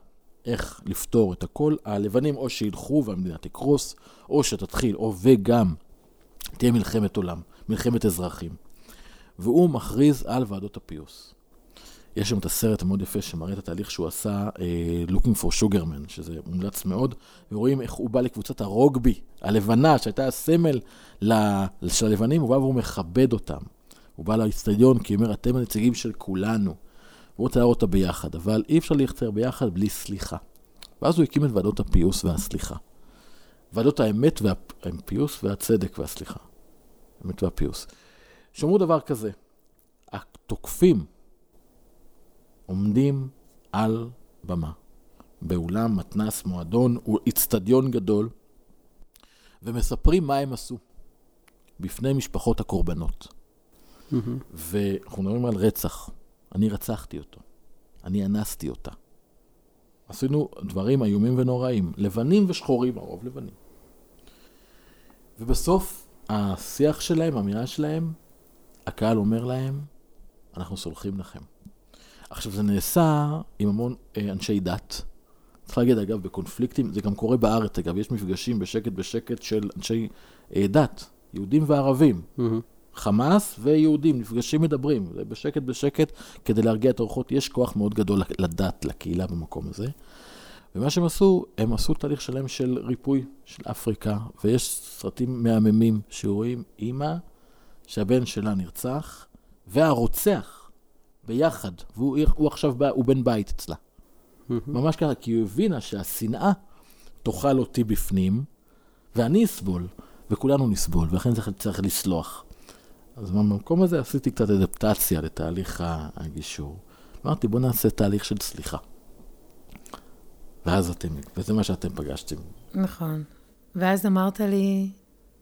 איך לפתור את הכל, הלבנים או שילכו והמדינה תקרוס, או שתתחיל, או וגם תהיה מלחמת עולם, מלחמת אזרחים. והוא מכריז על ועדות הפיוס. יש שם את הסרט המאוד יפה שמראה את התהליך שהוא עשה, uh, Looking for Sugarman, שזה מומלץ מאוד, ורואים איך הוא בא לקבוצת הרוגבי, הלבנה, שהייתה הסמל של הלבנים, הוא בא והוא מכבד אותם. הוא בא לאצטדיון כי הוא אומר, אתם הנציגים של כולנו. הוא רוצה להראות אותה ביחד, אבל אי אפשר לייצר ביחד בלי סליחה. ואז הוא הקים את ועדות הפיוס והסליחה. ועדות האמת והפיוס והצדק והסליחה. האמת והפיוס. שאמרו דבר כזה, התוקפים עומדים על במה, באולם, מתנס, מועדון, איצטדיון גדול, ומספרים מה הם עשו בפני משפחות הקורבנות. ואנחנו מדברים על רצח. אני רצחתי אותו. אני אנסתי אותה. עשינו דברים איומים ונוראים, לבנים ושחורים, הרוב לבנים. ובסוף השיח שלהם, האמירה שלהם, הקהל אומר להם, אנחנו סולחים לכם. עכשיו, זה נעשה עם המון אה, אנשי דת. צריך להגיד, אגב, בקונפליקטים, זה גם קורה בארץ, אגב, יש מפגשים בשקט בשקט של אנשי אה, דת, יהודים וערבים. מהמם. חמאס ויהודים נפגשים, מדברים, בשקט בשקט, כדי להרגיע את הרוחות. יש כוח מאוד גדול לדת, לקהילה במקום הזה. ומה שהם עשו, הם עשו תהליך שלם של ריפוי של אפריקה, ויש סרטים מהממים שרואים אימא שהבן שלה נרצח, והרוצח ביחד, והוא הוא עכשיו בא, הוא בן בית אצלה. ממש ככה, כי הוא הבינה שהשנאה תאכל אותי בפנים, ואני אסבול, וכולנו נסבול, ולכן צריך, צריך לסלוח. אז במקום הזה עשיתי קצת אדפטציה לתהליך הגישור. אמרתי, בואו נעשה תהליך של סליחה. ואז אתם, וזה מה שאתם פגשתם. נכון. ואז אמרת לי,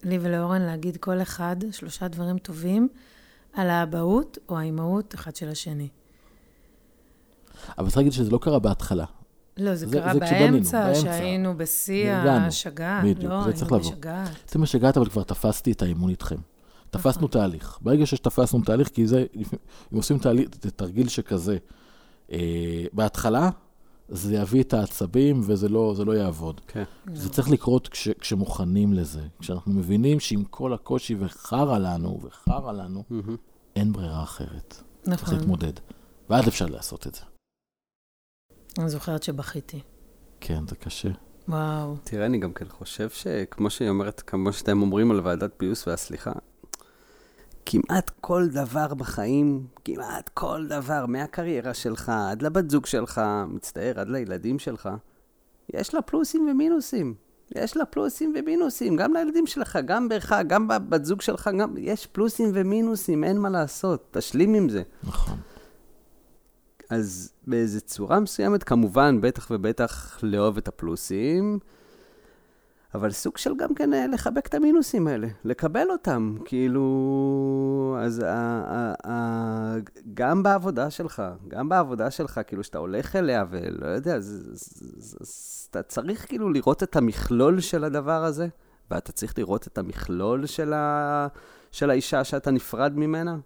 לי ולאורן, להגיד כל אחד שלושה דברים טובים על האבהות או האימהות אחד של השני. אבל צריך להגיד שזה לא קרה בהתחלה. לא, זה, זה- קרה זה באמצע, באמצע. שהיינו בשיא. השגעת. בדיוק, לא, זה צריך לבוא. בשגעת. זה מה שהגעת, אבל כבר תפסתי את האימון איתכם. תפסנו נכון. תהליך. ברגע שתפסנו תהליך, כי זה, אם עושים תהליך, זה תרגיל שכזה, אה, בהתחלה, זה יביא את העצבים וזה לא, זה לא יעבוד. כן. זה צריך לקרות כש, כשמוכנים לזה. כשאנחנו מבינים שעם כל הקושי וחרא לנו, וחרא לנו, מהמם. אין ברירה אחרת. צריך נכון. להתמודד. ואז אפשר לעשות את זה. אני זוכרת שבכיתי. כן, זה קשה. וואו. תראה, אני גם כן חושב שכמו שהיא אומרת, כמו שאתם אומרים על ועדת פיוס והסליחה, כמעט כל דבר בחיים, כמעט כל דבר, מהקריירה שלך עד לבת זוג שלך, מצטער, עד לילדים שלך, יש לה פלוסים ומינוסים. יש לה פלוסים ומינוסים, גם לילדים שלך, גם בך, גם בבת זוג שלך, גם... יש פלוסים ומינוסים, אין מה לעשות, תשלים עם זה. נכון. אז באיזו צורה מסוימת, כמובן, בטח ובטח לאהוב את הפלוסים, אבל סוג של גם כן אה, לחבק את המינוסים האלה, לקבל אותם, כאילו... אז ה, ה, ה, גם בעבודה שלך, גם בעבודה שלך, כאילו, שאתה הולך אליה ולא יודע, אתה צריך כאילו לראות את המכלול של הדבר הזה, ואתה צריך לראות את המכלול של, ה, של האישה שאתה נפרד ממנה.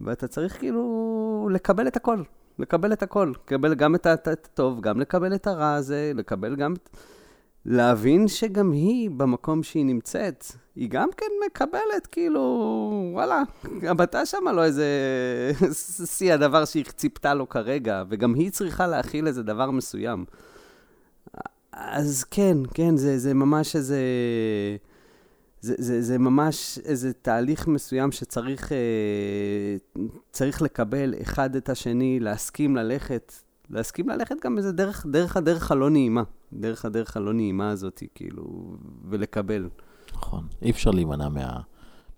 ואתה צריך כאילו לקבל את הכל, לקבל את הכל, לקבל גם את הטוב, גם לקבל את הרע הזה, לקבל גם... את- להבין שגם היא, במקום שהיא נמצאת, היא גם כן מקבלת, כאילו, וואלה, הבתה שמה לו איזה שיא הדבר שהיא ציפתה לו כרגע, וגם היא צריכה להכיל איזה דבר מסוים. אז כן, כן, זה, זה ממש איזה... זה, זה, זה ממש איזה תהליך מסוים שצריך אה, לקבל אחד את השני, להסכים ללכת, להסכים ללכת גם איזה דרך, דרך הדרך הלא נעימה, דרך הדרך הלא נעימה הזאת, כאילו, ולקבל. נכון. אי אפשר להימנע מה,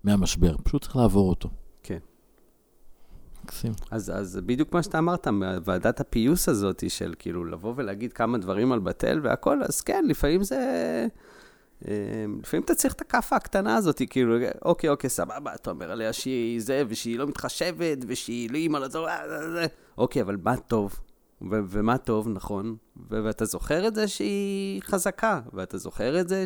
מהמשבר, פשוט צריך לעבור אותו. כן. מקסים. אז, אז בדיוק מה שאתה אמרת, ועדת הפיוס הזאת של כאילו לבוא ולהגיד כמה דברים על בתל והכל, אז כן, לפעמים זה... אה, לפעמים אתה צריך את הכאפה הקטנה הזאת, כאילו, אוקיי, אוקיי, סבבה, אתה אומר עליה שהיא זה, ושהיא לא מתחשבת, ושהיא לא אימא לזו, אוקיי, אבל מה טוב? ו- ומה טוב, נכון? ו- ואתה זוכר את זה שהיא חזקה, ואתה זוכר את זה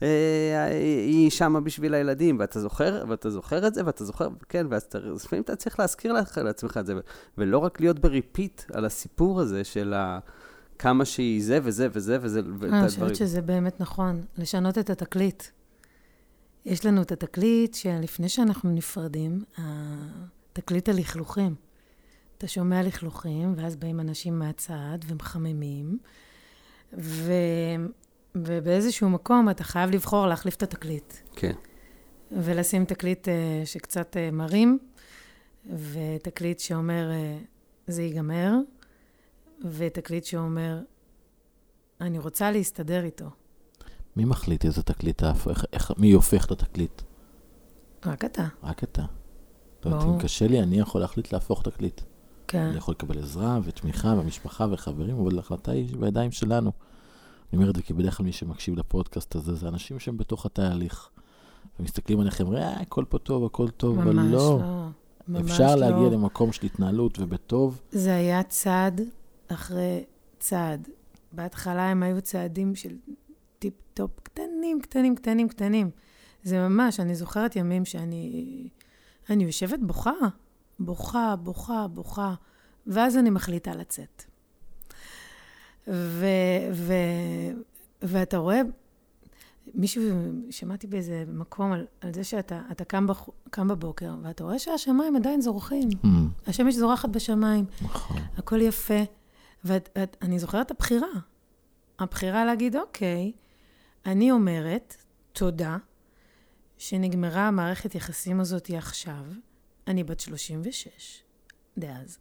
שהיא שמה בשביל הילדים, ואתה זוכר, ואתה זוכר את זה, ואתה זוכר, כן, ואז לפעמים אתה צריך להזכיר לעצמך את זה, ו- ולא רק להיות ב repeat על הסיפור הזה של ה... כמה שהיא זה וזה וזה וזה, ואת אני הדברים. חושבת שזה באמת נכון, לשנות את התקליט. יש לנו את התקליט שלפני שאנחנו נפרדים, התקליט הלכלוכים. אתה שומע לכלוכים, ואז באים אנשים מהצד ומחממים, ו... ובאיזשהו מקום אתה חייב לבחור להחליף את התקליט. כן. ולשים תקליט אה, שקצת אה, מרים, ותקליט שאומר, אה, זה ייגמר, ותקליט שאומר, אני רוצה להסתדר איתו. מי מחליט איזה תקליט, איך, איך, מי הופך את התקליט? רק אתה. רק אתה. יודעת, ברור. אם קשה לי, אני יכול להחליט להפוך תקליט. כן. אני יכול לקבל עזרה ותמיכה במשפחה וחברים, אבל ההחלטה היא בידיים שלנו. אני אומר את זה כי בדרך כלל מי שמקשיב לפודקאסט הזה, זה אנשים שהם בתוך התהליך. ומסתכלים עליכם, אה, הכל פה טוב, הכל טוב, אבל ממש לא. לא. ממש אפשר לא. להגיע למקום של התנהלות ובטוב. זה היה צעד אחרי צעד. בהתחלה הם היו צעדים של טיפ-טופ קטנים, קטנים, קטנים, קטנים. זה ממש, אני זוכרת ימים שאני אני יושבת בוכה, בוכה, בוכה, בוכה. ואז אני מחליטה לצאת. ו, ו, ואתה רואה, מישהו, שמעתי באיזה מקום על, על זה שאתה קם, בח, קם בבוקר, ואתה רואה שהשמיים עדיין זורחים. Mm. השמש זורחת בשמיים. נכון. הכל יפה. ואני זוכרת את הבחירה. הבחירה להגיד, אוקיי, אני אומרת, תודה, שנגמרה המערכת יחסים הזאת עכשיו, אני בת 36, דאז,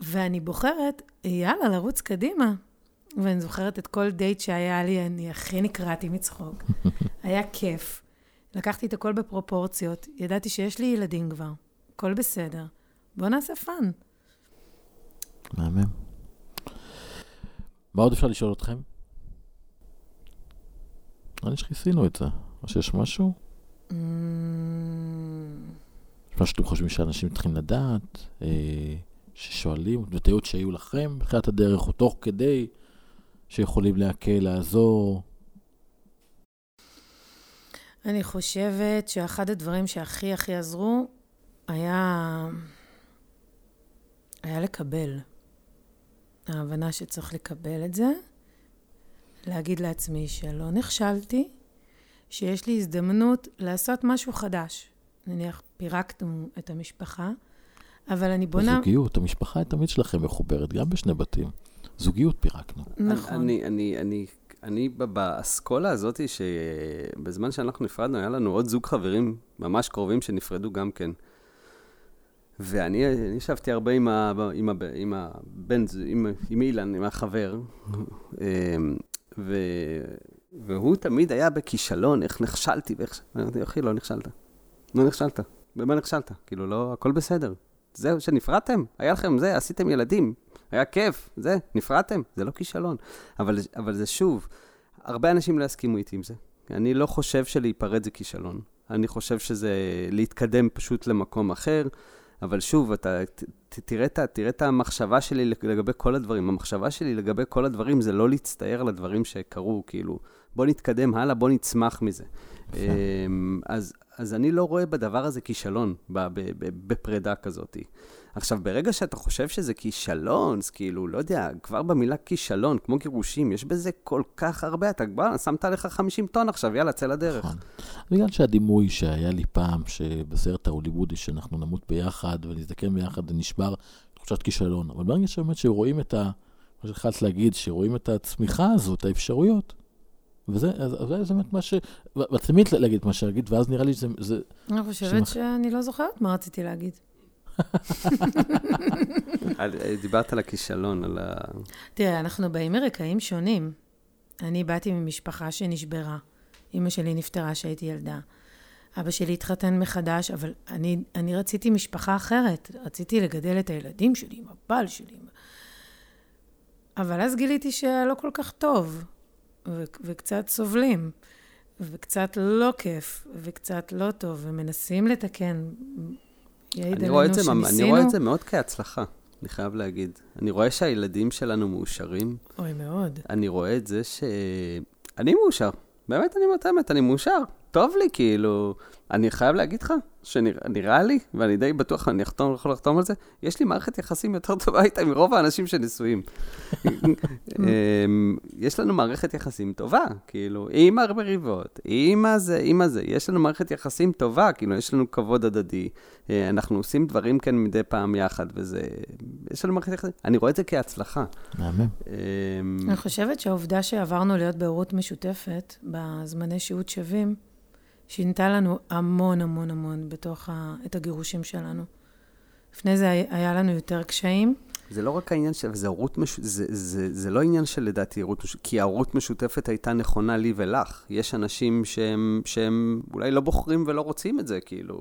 ואני בוחרת, יאללה, לרוץ קדימה. ואני זוכרת את כל דייט שהיה לי, אני הכי נקרעתי מצחוק. היה כיף. לקחתי את הכל בפרופורציות, ידעתי שיש לי ילדים כבר, הכל בסדר. בואו נעשה fun. מהמם. מה עוד אפשר לשאול אתכם? נראה לי שכיסינו את זה. או שיש משהו? מה שאתם חושבים שאנשים צריכים לדעת, אה, ששואלים, וטעויות שהיו לכם בתחילת הדרך, או תוך כדי, שיכולים להקל, לעזור? אני חושבת שאחד הדברים שהכי הכי עזרו היה, היה לקבל. ההבנה שצריך לקבל את זה, להגיד לעצמי שלא נכשלתי, שיש לי הזדמנות לעשות משהו חדש. נניח, פירקנו את המשפחה, אבל אני בונה... בזוגיות, המשפחה תמיד שלכם מחוברת, גם בשני בתים. זוגיות פירקנו. נכון. אני, אני, אני, אני באסכולה הזאת, שבזמן שאנחנו נפרדנו, היה לנו עוד זוג חברים ממש קרובים שנפרדו גם כן. ואני ישבתי הרבה עם, ה, עם, ה, עם הבן, עם, עם אילן, עם החבר, אמ, ו, והוא תמיד היה בכישלון, איך נכשלתי, ואיך... אמרתי, אחי, לא נכשלת. לא נכשלת. במה נכשלת? כאילו, לא, הכל בסדר. זהו, שנפרדתם, היה לכם זה, עשיתם ילדים, היה כיף, זה, נפרדתם, זה לא כישלון. אבל, אבל זה שוב, הרבה אנשים לא יסכימו איתי עם זה. אני לא חושב שלהיפרד זה כישלון. אני חושב שזה להתקדם פשוט למקום אחר. אבל שוב, אתה ת, ת, תראה, ת, תראה את המחשבה שלי לגבי כל הדברים. המחשבה שלי לגבי כל הדברים זה לא להצטער על הדברים שקרו, כאילו, בוא נתקדם הלאה, בוא נצמח מזה. אמ, אז, אז אני לא רואה בדבר הזה כישלון, בפרידה כזאת. עכשיו, ברגע שאתה חושב שזה כישלון, אז כאילו, לא יודע, כבר במילה כישלון, כמו גירושים, יש בזה כל כך הרבה, אתה כבר שמת לך 50 טון עכשיו, יאללה, צא לדרך. נכון. בגלל שהדימוי שהיה לי פעם, שבסרט ההוליוודי, שאנחנו נמות ביחד ונזדקן ביחד ונשבר, תחושת כישלון. אבל ברגע שבאמת שרואים את ה... מה שהתחלת להגיד, שרואים את הצמיחה הזאת, האפשרויות, וזה זה באמת מה ש... ותמיד להגיד מה שהגיד, ואז נראה לי שזה... אני חושבת שאני לא זוכרת מה רציתי להגיד. דיברת על הכישלון, על ה... תראה, אנחנו באים מרקעים שונים. אני באתי ממשפחה שנשברה. אימא שלי נפטרה כשהייתי ילדה. אבא שלי התחתן מחדש, אבל אני, אני רציתי משפחה אחרת. רציתי לגדל את הילדים שלי עם הבעל שלי. אבל אז גיליתי שלא כל כך טוב, ו- וקצת סובלים, וקצת לא כיף, וקצת לא טוב, ומנסים לתקן יעיד עלינו שניסינו. אני רואה את זה מאוד כהצלחה, אני חייב להגיד. אני רואה שהילדים שלנו מאושרים. אוי, מאוד. אני רואה את זה ש... אני מאושר. באמת, אני אומרת האמת, אני מאושר. טוב לי, כאילו... אני חייב להגיד לך, שנראה לי, ואני די בטוח, אני אחתום, יכול לחתום על זה, יש לי מערכת יחסים יותר טובה איתה מרוב האנשים שנשואים. אמ, יש לנו מערכת יחסים טובה, כאילו, עם הרבה ריבות, עם הזה, עם הזה, יש לנו מערכת יחסים טובה, כאילו, יש לנו כבוד הדדי, אה, אנחנו עושים דברים כאן מדי פעם יחד, וזה, יש לנו מערכת יחסים, אני רואה את זה כהצלחה. מהמם. אמ, אני חושבת שהעובדה שעברנו להיות בהורות משותפת, בזמני שהות שווים, שינתה לנו המון המון המון בתוך ה... את הגירושים שלנו. לפני זה היה לנו יותר קשיים. זה לא רק העניין של, זה הורות משותפת, זה, זה, זה לא עניין של לדעתי הורות משותפת, כי ההורות משותפת הייתה נכונה לי ולך. יש אנשים שהם, שהם אולי לא בוחרים ולא רוצים את זה, כאילו,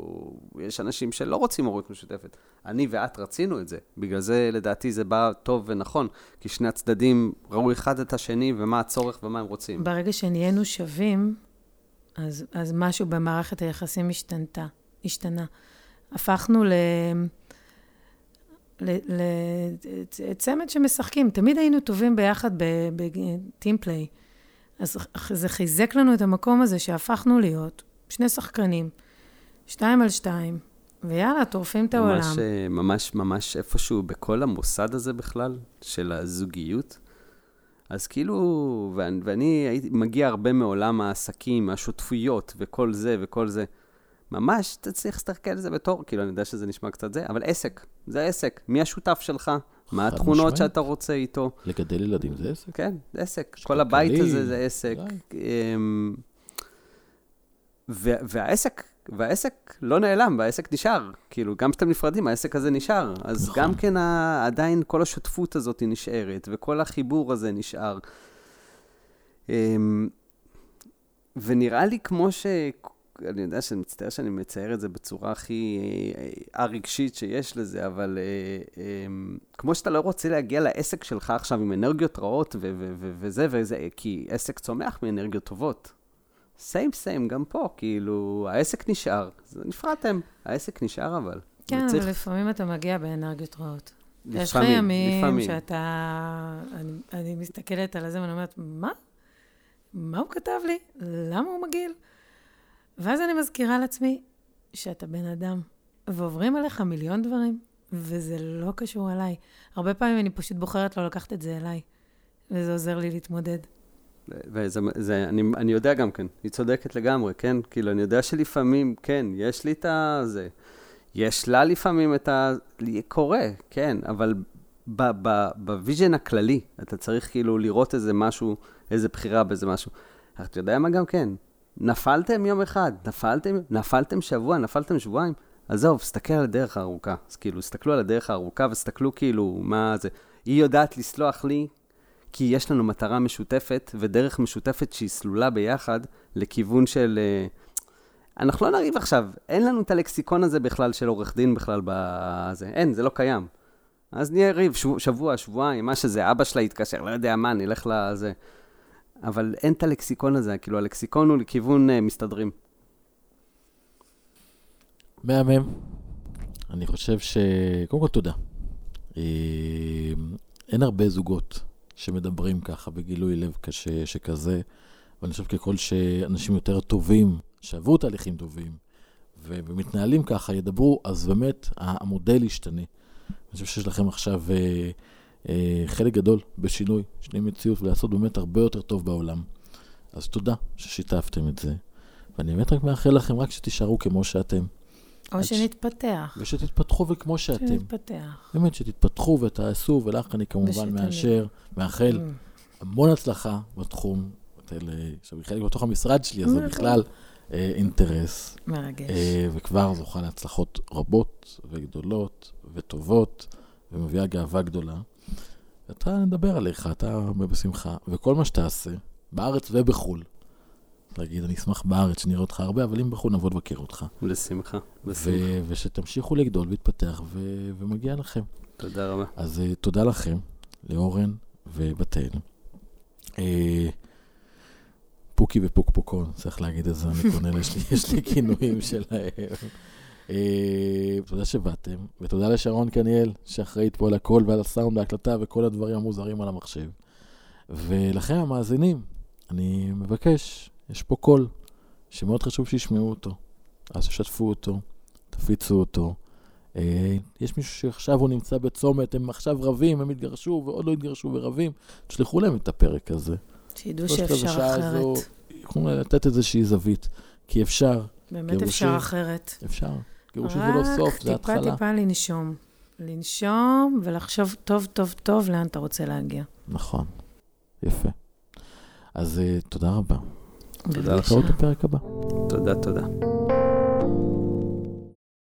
יש אנשים שלא רוצים הורות משותפת. אני ואת רצינו את זה. בגלל זה, לדעתי, זה בא טוב ונכון, כי שני הצדדים ראו אחד את השני ומה הצורך ומה הם רוצים. ברגע שנהיינו שווים, אז, אז משהו במערכת היחסים השתנתה, השתנה. הפכנו ל... לצמד שמשחקים. תמיד היינו טובים ביחד בטים פליי. אז זה חיזק לנו את המקום הזה שהפכנו להיות שני שחקנים, שתיים על שתיים, ויאללה, טורפים את העולם. ממש, אה, ממש, ממש איפשהו בכל המוסד הזה בכלל, של הזוגיות. אז כאילו, ואני, ואני הייתי מגיע הרבה מעולם העסקים, השותפויות וכל זה וכל זה. ממש אתה צריך להסתכל על זה בתור, כאילו, אני יודע שזה נשמע קצת זה, אבל עסק, זה עסק. מי השותף שלך? מה התכונות משמעית. שאתה רוצה איתו? לגדל ילדים זה עסק. כן, זה עסק. כל הבית הזה זה עסק. די. אמ, והעסק, והעסק לא נעלם, והעסק נשאר. כאילו, גם כשאתם נפרדים, העסק הזה נשאר. אז נכון. גם כן ה- עדיין כל השותפות הזאת נשארת, וכל החיבור הזה נשאר. אמ, ונראה לי כמו ש... אני יודע שאני מצטער שאני מצייר את זה בצורה הכי אה, הרגשית שיש לזה, אבל אה, אה, כמו שאתה לא רוצה להגיע לעסק שלך עכשיו עם אנרגיות רעות וזה וזה, כי עסק צומח מאנרגיות טובות. סיים סיים, גם פה, כאילו, העסק נשאר, נפרדתם, העסק נשאר אבל. כן, וצריך- אבל לפעמים אתה מגיע באנרגיות רעות. יש לך לפעמים, ימים לפעמים. שאתה... אני, אני מסתכלת על זה ואני אומרת, מה? מה הוא כתב לי? למה הוא מגעיל? ואז אני מזכירה לעצמי שאתה בן אדם, ועוברים עליך מיליון דברים, וזה לא קשור אליי. הרבה פעמים אני פשוט בוחרת לא לקחת את זה אליי, וזה עוזר לי להתמודד. וזה, זה, אני, אני יודע גם כן, היא צודקת לגמרי, כן? כאילו, אני יודע שלפעמים, כן, יש לי את ה... זה. יש לה לפעמים את ה... קורה, כן, אבל ב vision הכללי, אתה צריך כאילו לראות איזה משהו, איזה בחירה באיזה משהו. אתה יודע מה גם כן? נפלתם יום אחד, נפלתם, נפלתם שבוע, נפלתם שבועיים, עזוב, סתכל על הדרך הארוכה. אז כאילו, הסתכלו על הדרך הארוכה וסתכלו כאילו, מה זה. היא יודעת לסלוח לי, כי יש לנו מטרה משותפת ודרך משותפת שהיא סלולה ביחד לכיוון של... אה, אנחנו לא נריב עכשיו, אין לנו את הלקסיקון הזה בכלל של עורך דין בכלל בזה, אין, זה לא קיים. אז נהיה ריב שבוע, שבוע, שבועיים, מה שזה, אבא שלה יתקשר, לא יודע מה, נלך לזה. אבל אין את הלקסיקון הזה, כאילו הלקסיקון הוא לכיוון uh, מסתדרים. מהמם. אני חושב ש... קודם כל, תודה. אה, אין הרבה זוגות שמדברים ככה בגילוי לב קשה שכזה, ואני חושב ככל שאנשים יותר טובים, שעברו תהליכים טובים, ומתנהלים ככה, ידברו, אז באמת המודל ישתנה. אני חושב שיש לכם עכשיו אה, אה, חלק גדול בשינוי, שינוי מציאות, ולעשות באמת הרבה יותר טוב בעולם. אז תודה ששיתפתם את זה, ואני באמת רק מאחל לכם רק שתישארו כמו שאתם. או שנתפתח. ושתתפתחו וכמו שאתם. שנתפתח. באמת, שתתפתחו ותעשו, ולך אני כמובן. מאשר, מאחל Mm. המון הצלחה בתחום. עכשיו, היא חלק בתוך המשרד שלי, אז זה נכון. בכלל אה, אינטרס. מרגש. אה, וכבר זוכה להצלחות רבות וגדולות וטובות, ומביאה גאווה גדולה. אתה נדבר עליך, אתה בשמחה, וכל מה שתעשה, בארץ ובחו"ל, להגיד, אני אשמח בארץ שנראה אותך הרבה, אבל אם בחו"ל נבוא לבקר אותך. בשמחה, ו-. ושתמשיכו לגדול ולהתפתח, ו- ומגיע לכם. תודה רבה. אז uh, תודה לכם, לאורן ובתל. Uh, פוקי ופוקפוקון, צריך להגיד את זה, אני קונה, יש לי, יש לי כינויים שלהם. Uh, תודה שבאתם, ותודה לשרון קניאל, שאחראית פה על הכל ועל הסאונד, ההקלטה וכל הדברים המוזרים על המחשב. ולכם, המאזינים, אני מבקש, יש פה קול שמאוד חשוב שישמעו אותו. אז תשתפו אותו, תפיצו אותו. אה, יש מישהו שעכשיו הוא נמצא בצומת, הם עכשיו רבים, הם התגרשו ועוד לא התגרשו ורבים, תשלחו להם את הפרק הזה. שידעו שאפשר אחרת. יכולים לתת איזושהי זווית, כי אפשר, באמת גירושים. אפשר אחרת. אפשר. גירושים זה לא סוף, זה רק טיפה התחלה. טיפה לנשום. לנשום ולחשוב טוב טוב טוב לאן אתה רוצה להגיע. נכון, יפה. אז אה, תודה רבה. תודה לך. להתראות בפרק הבא. תודה, תודה.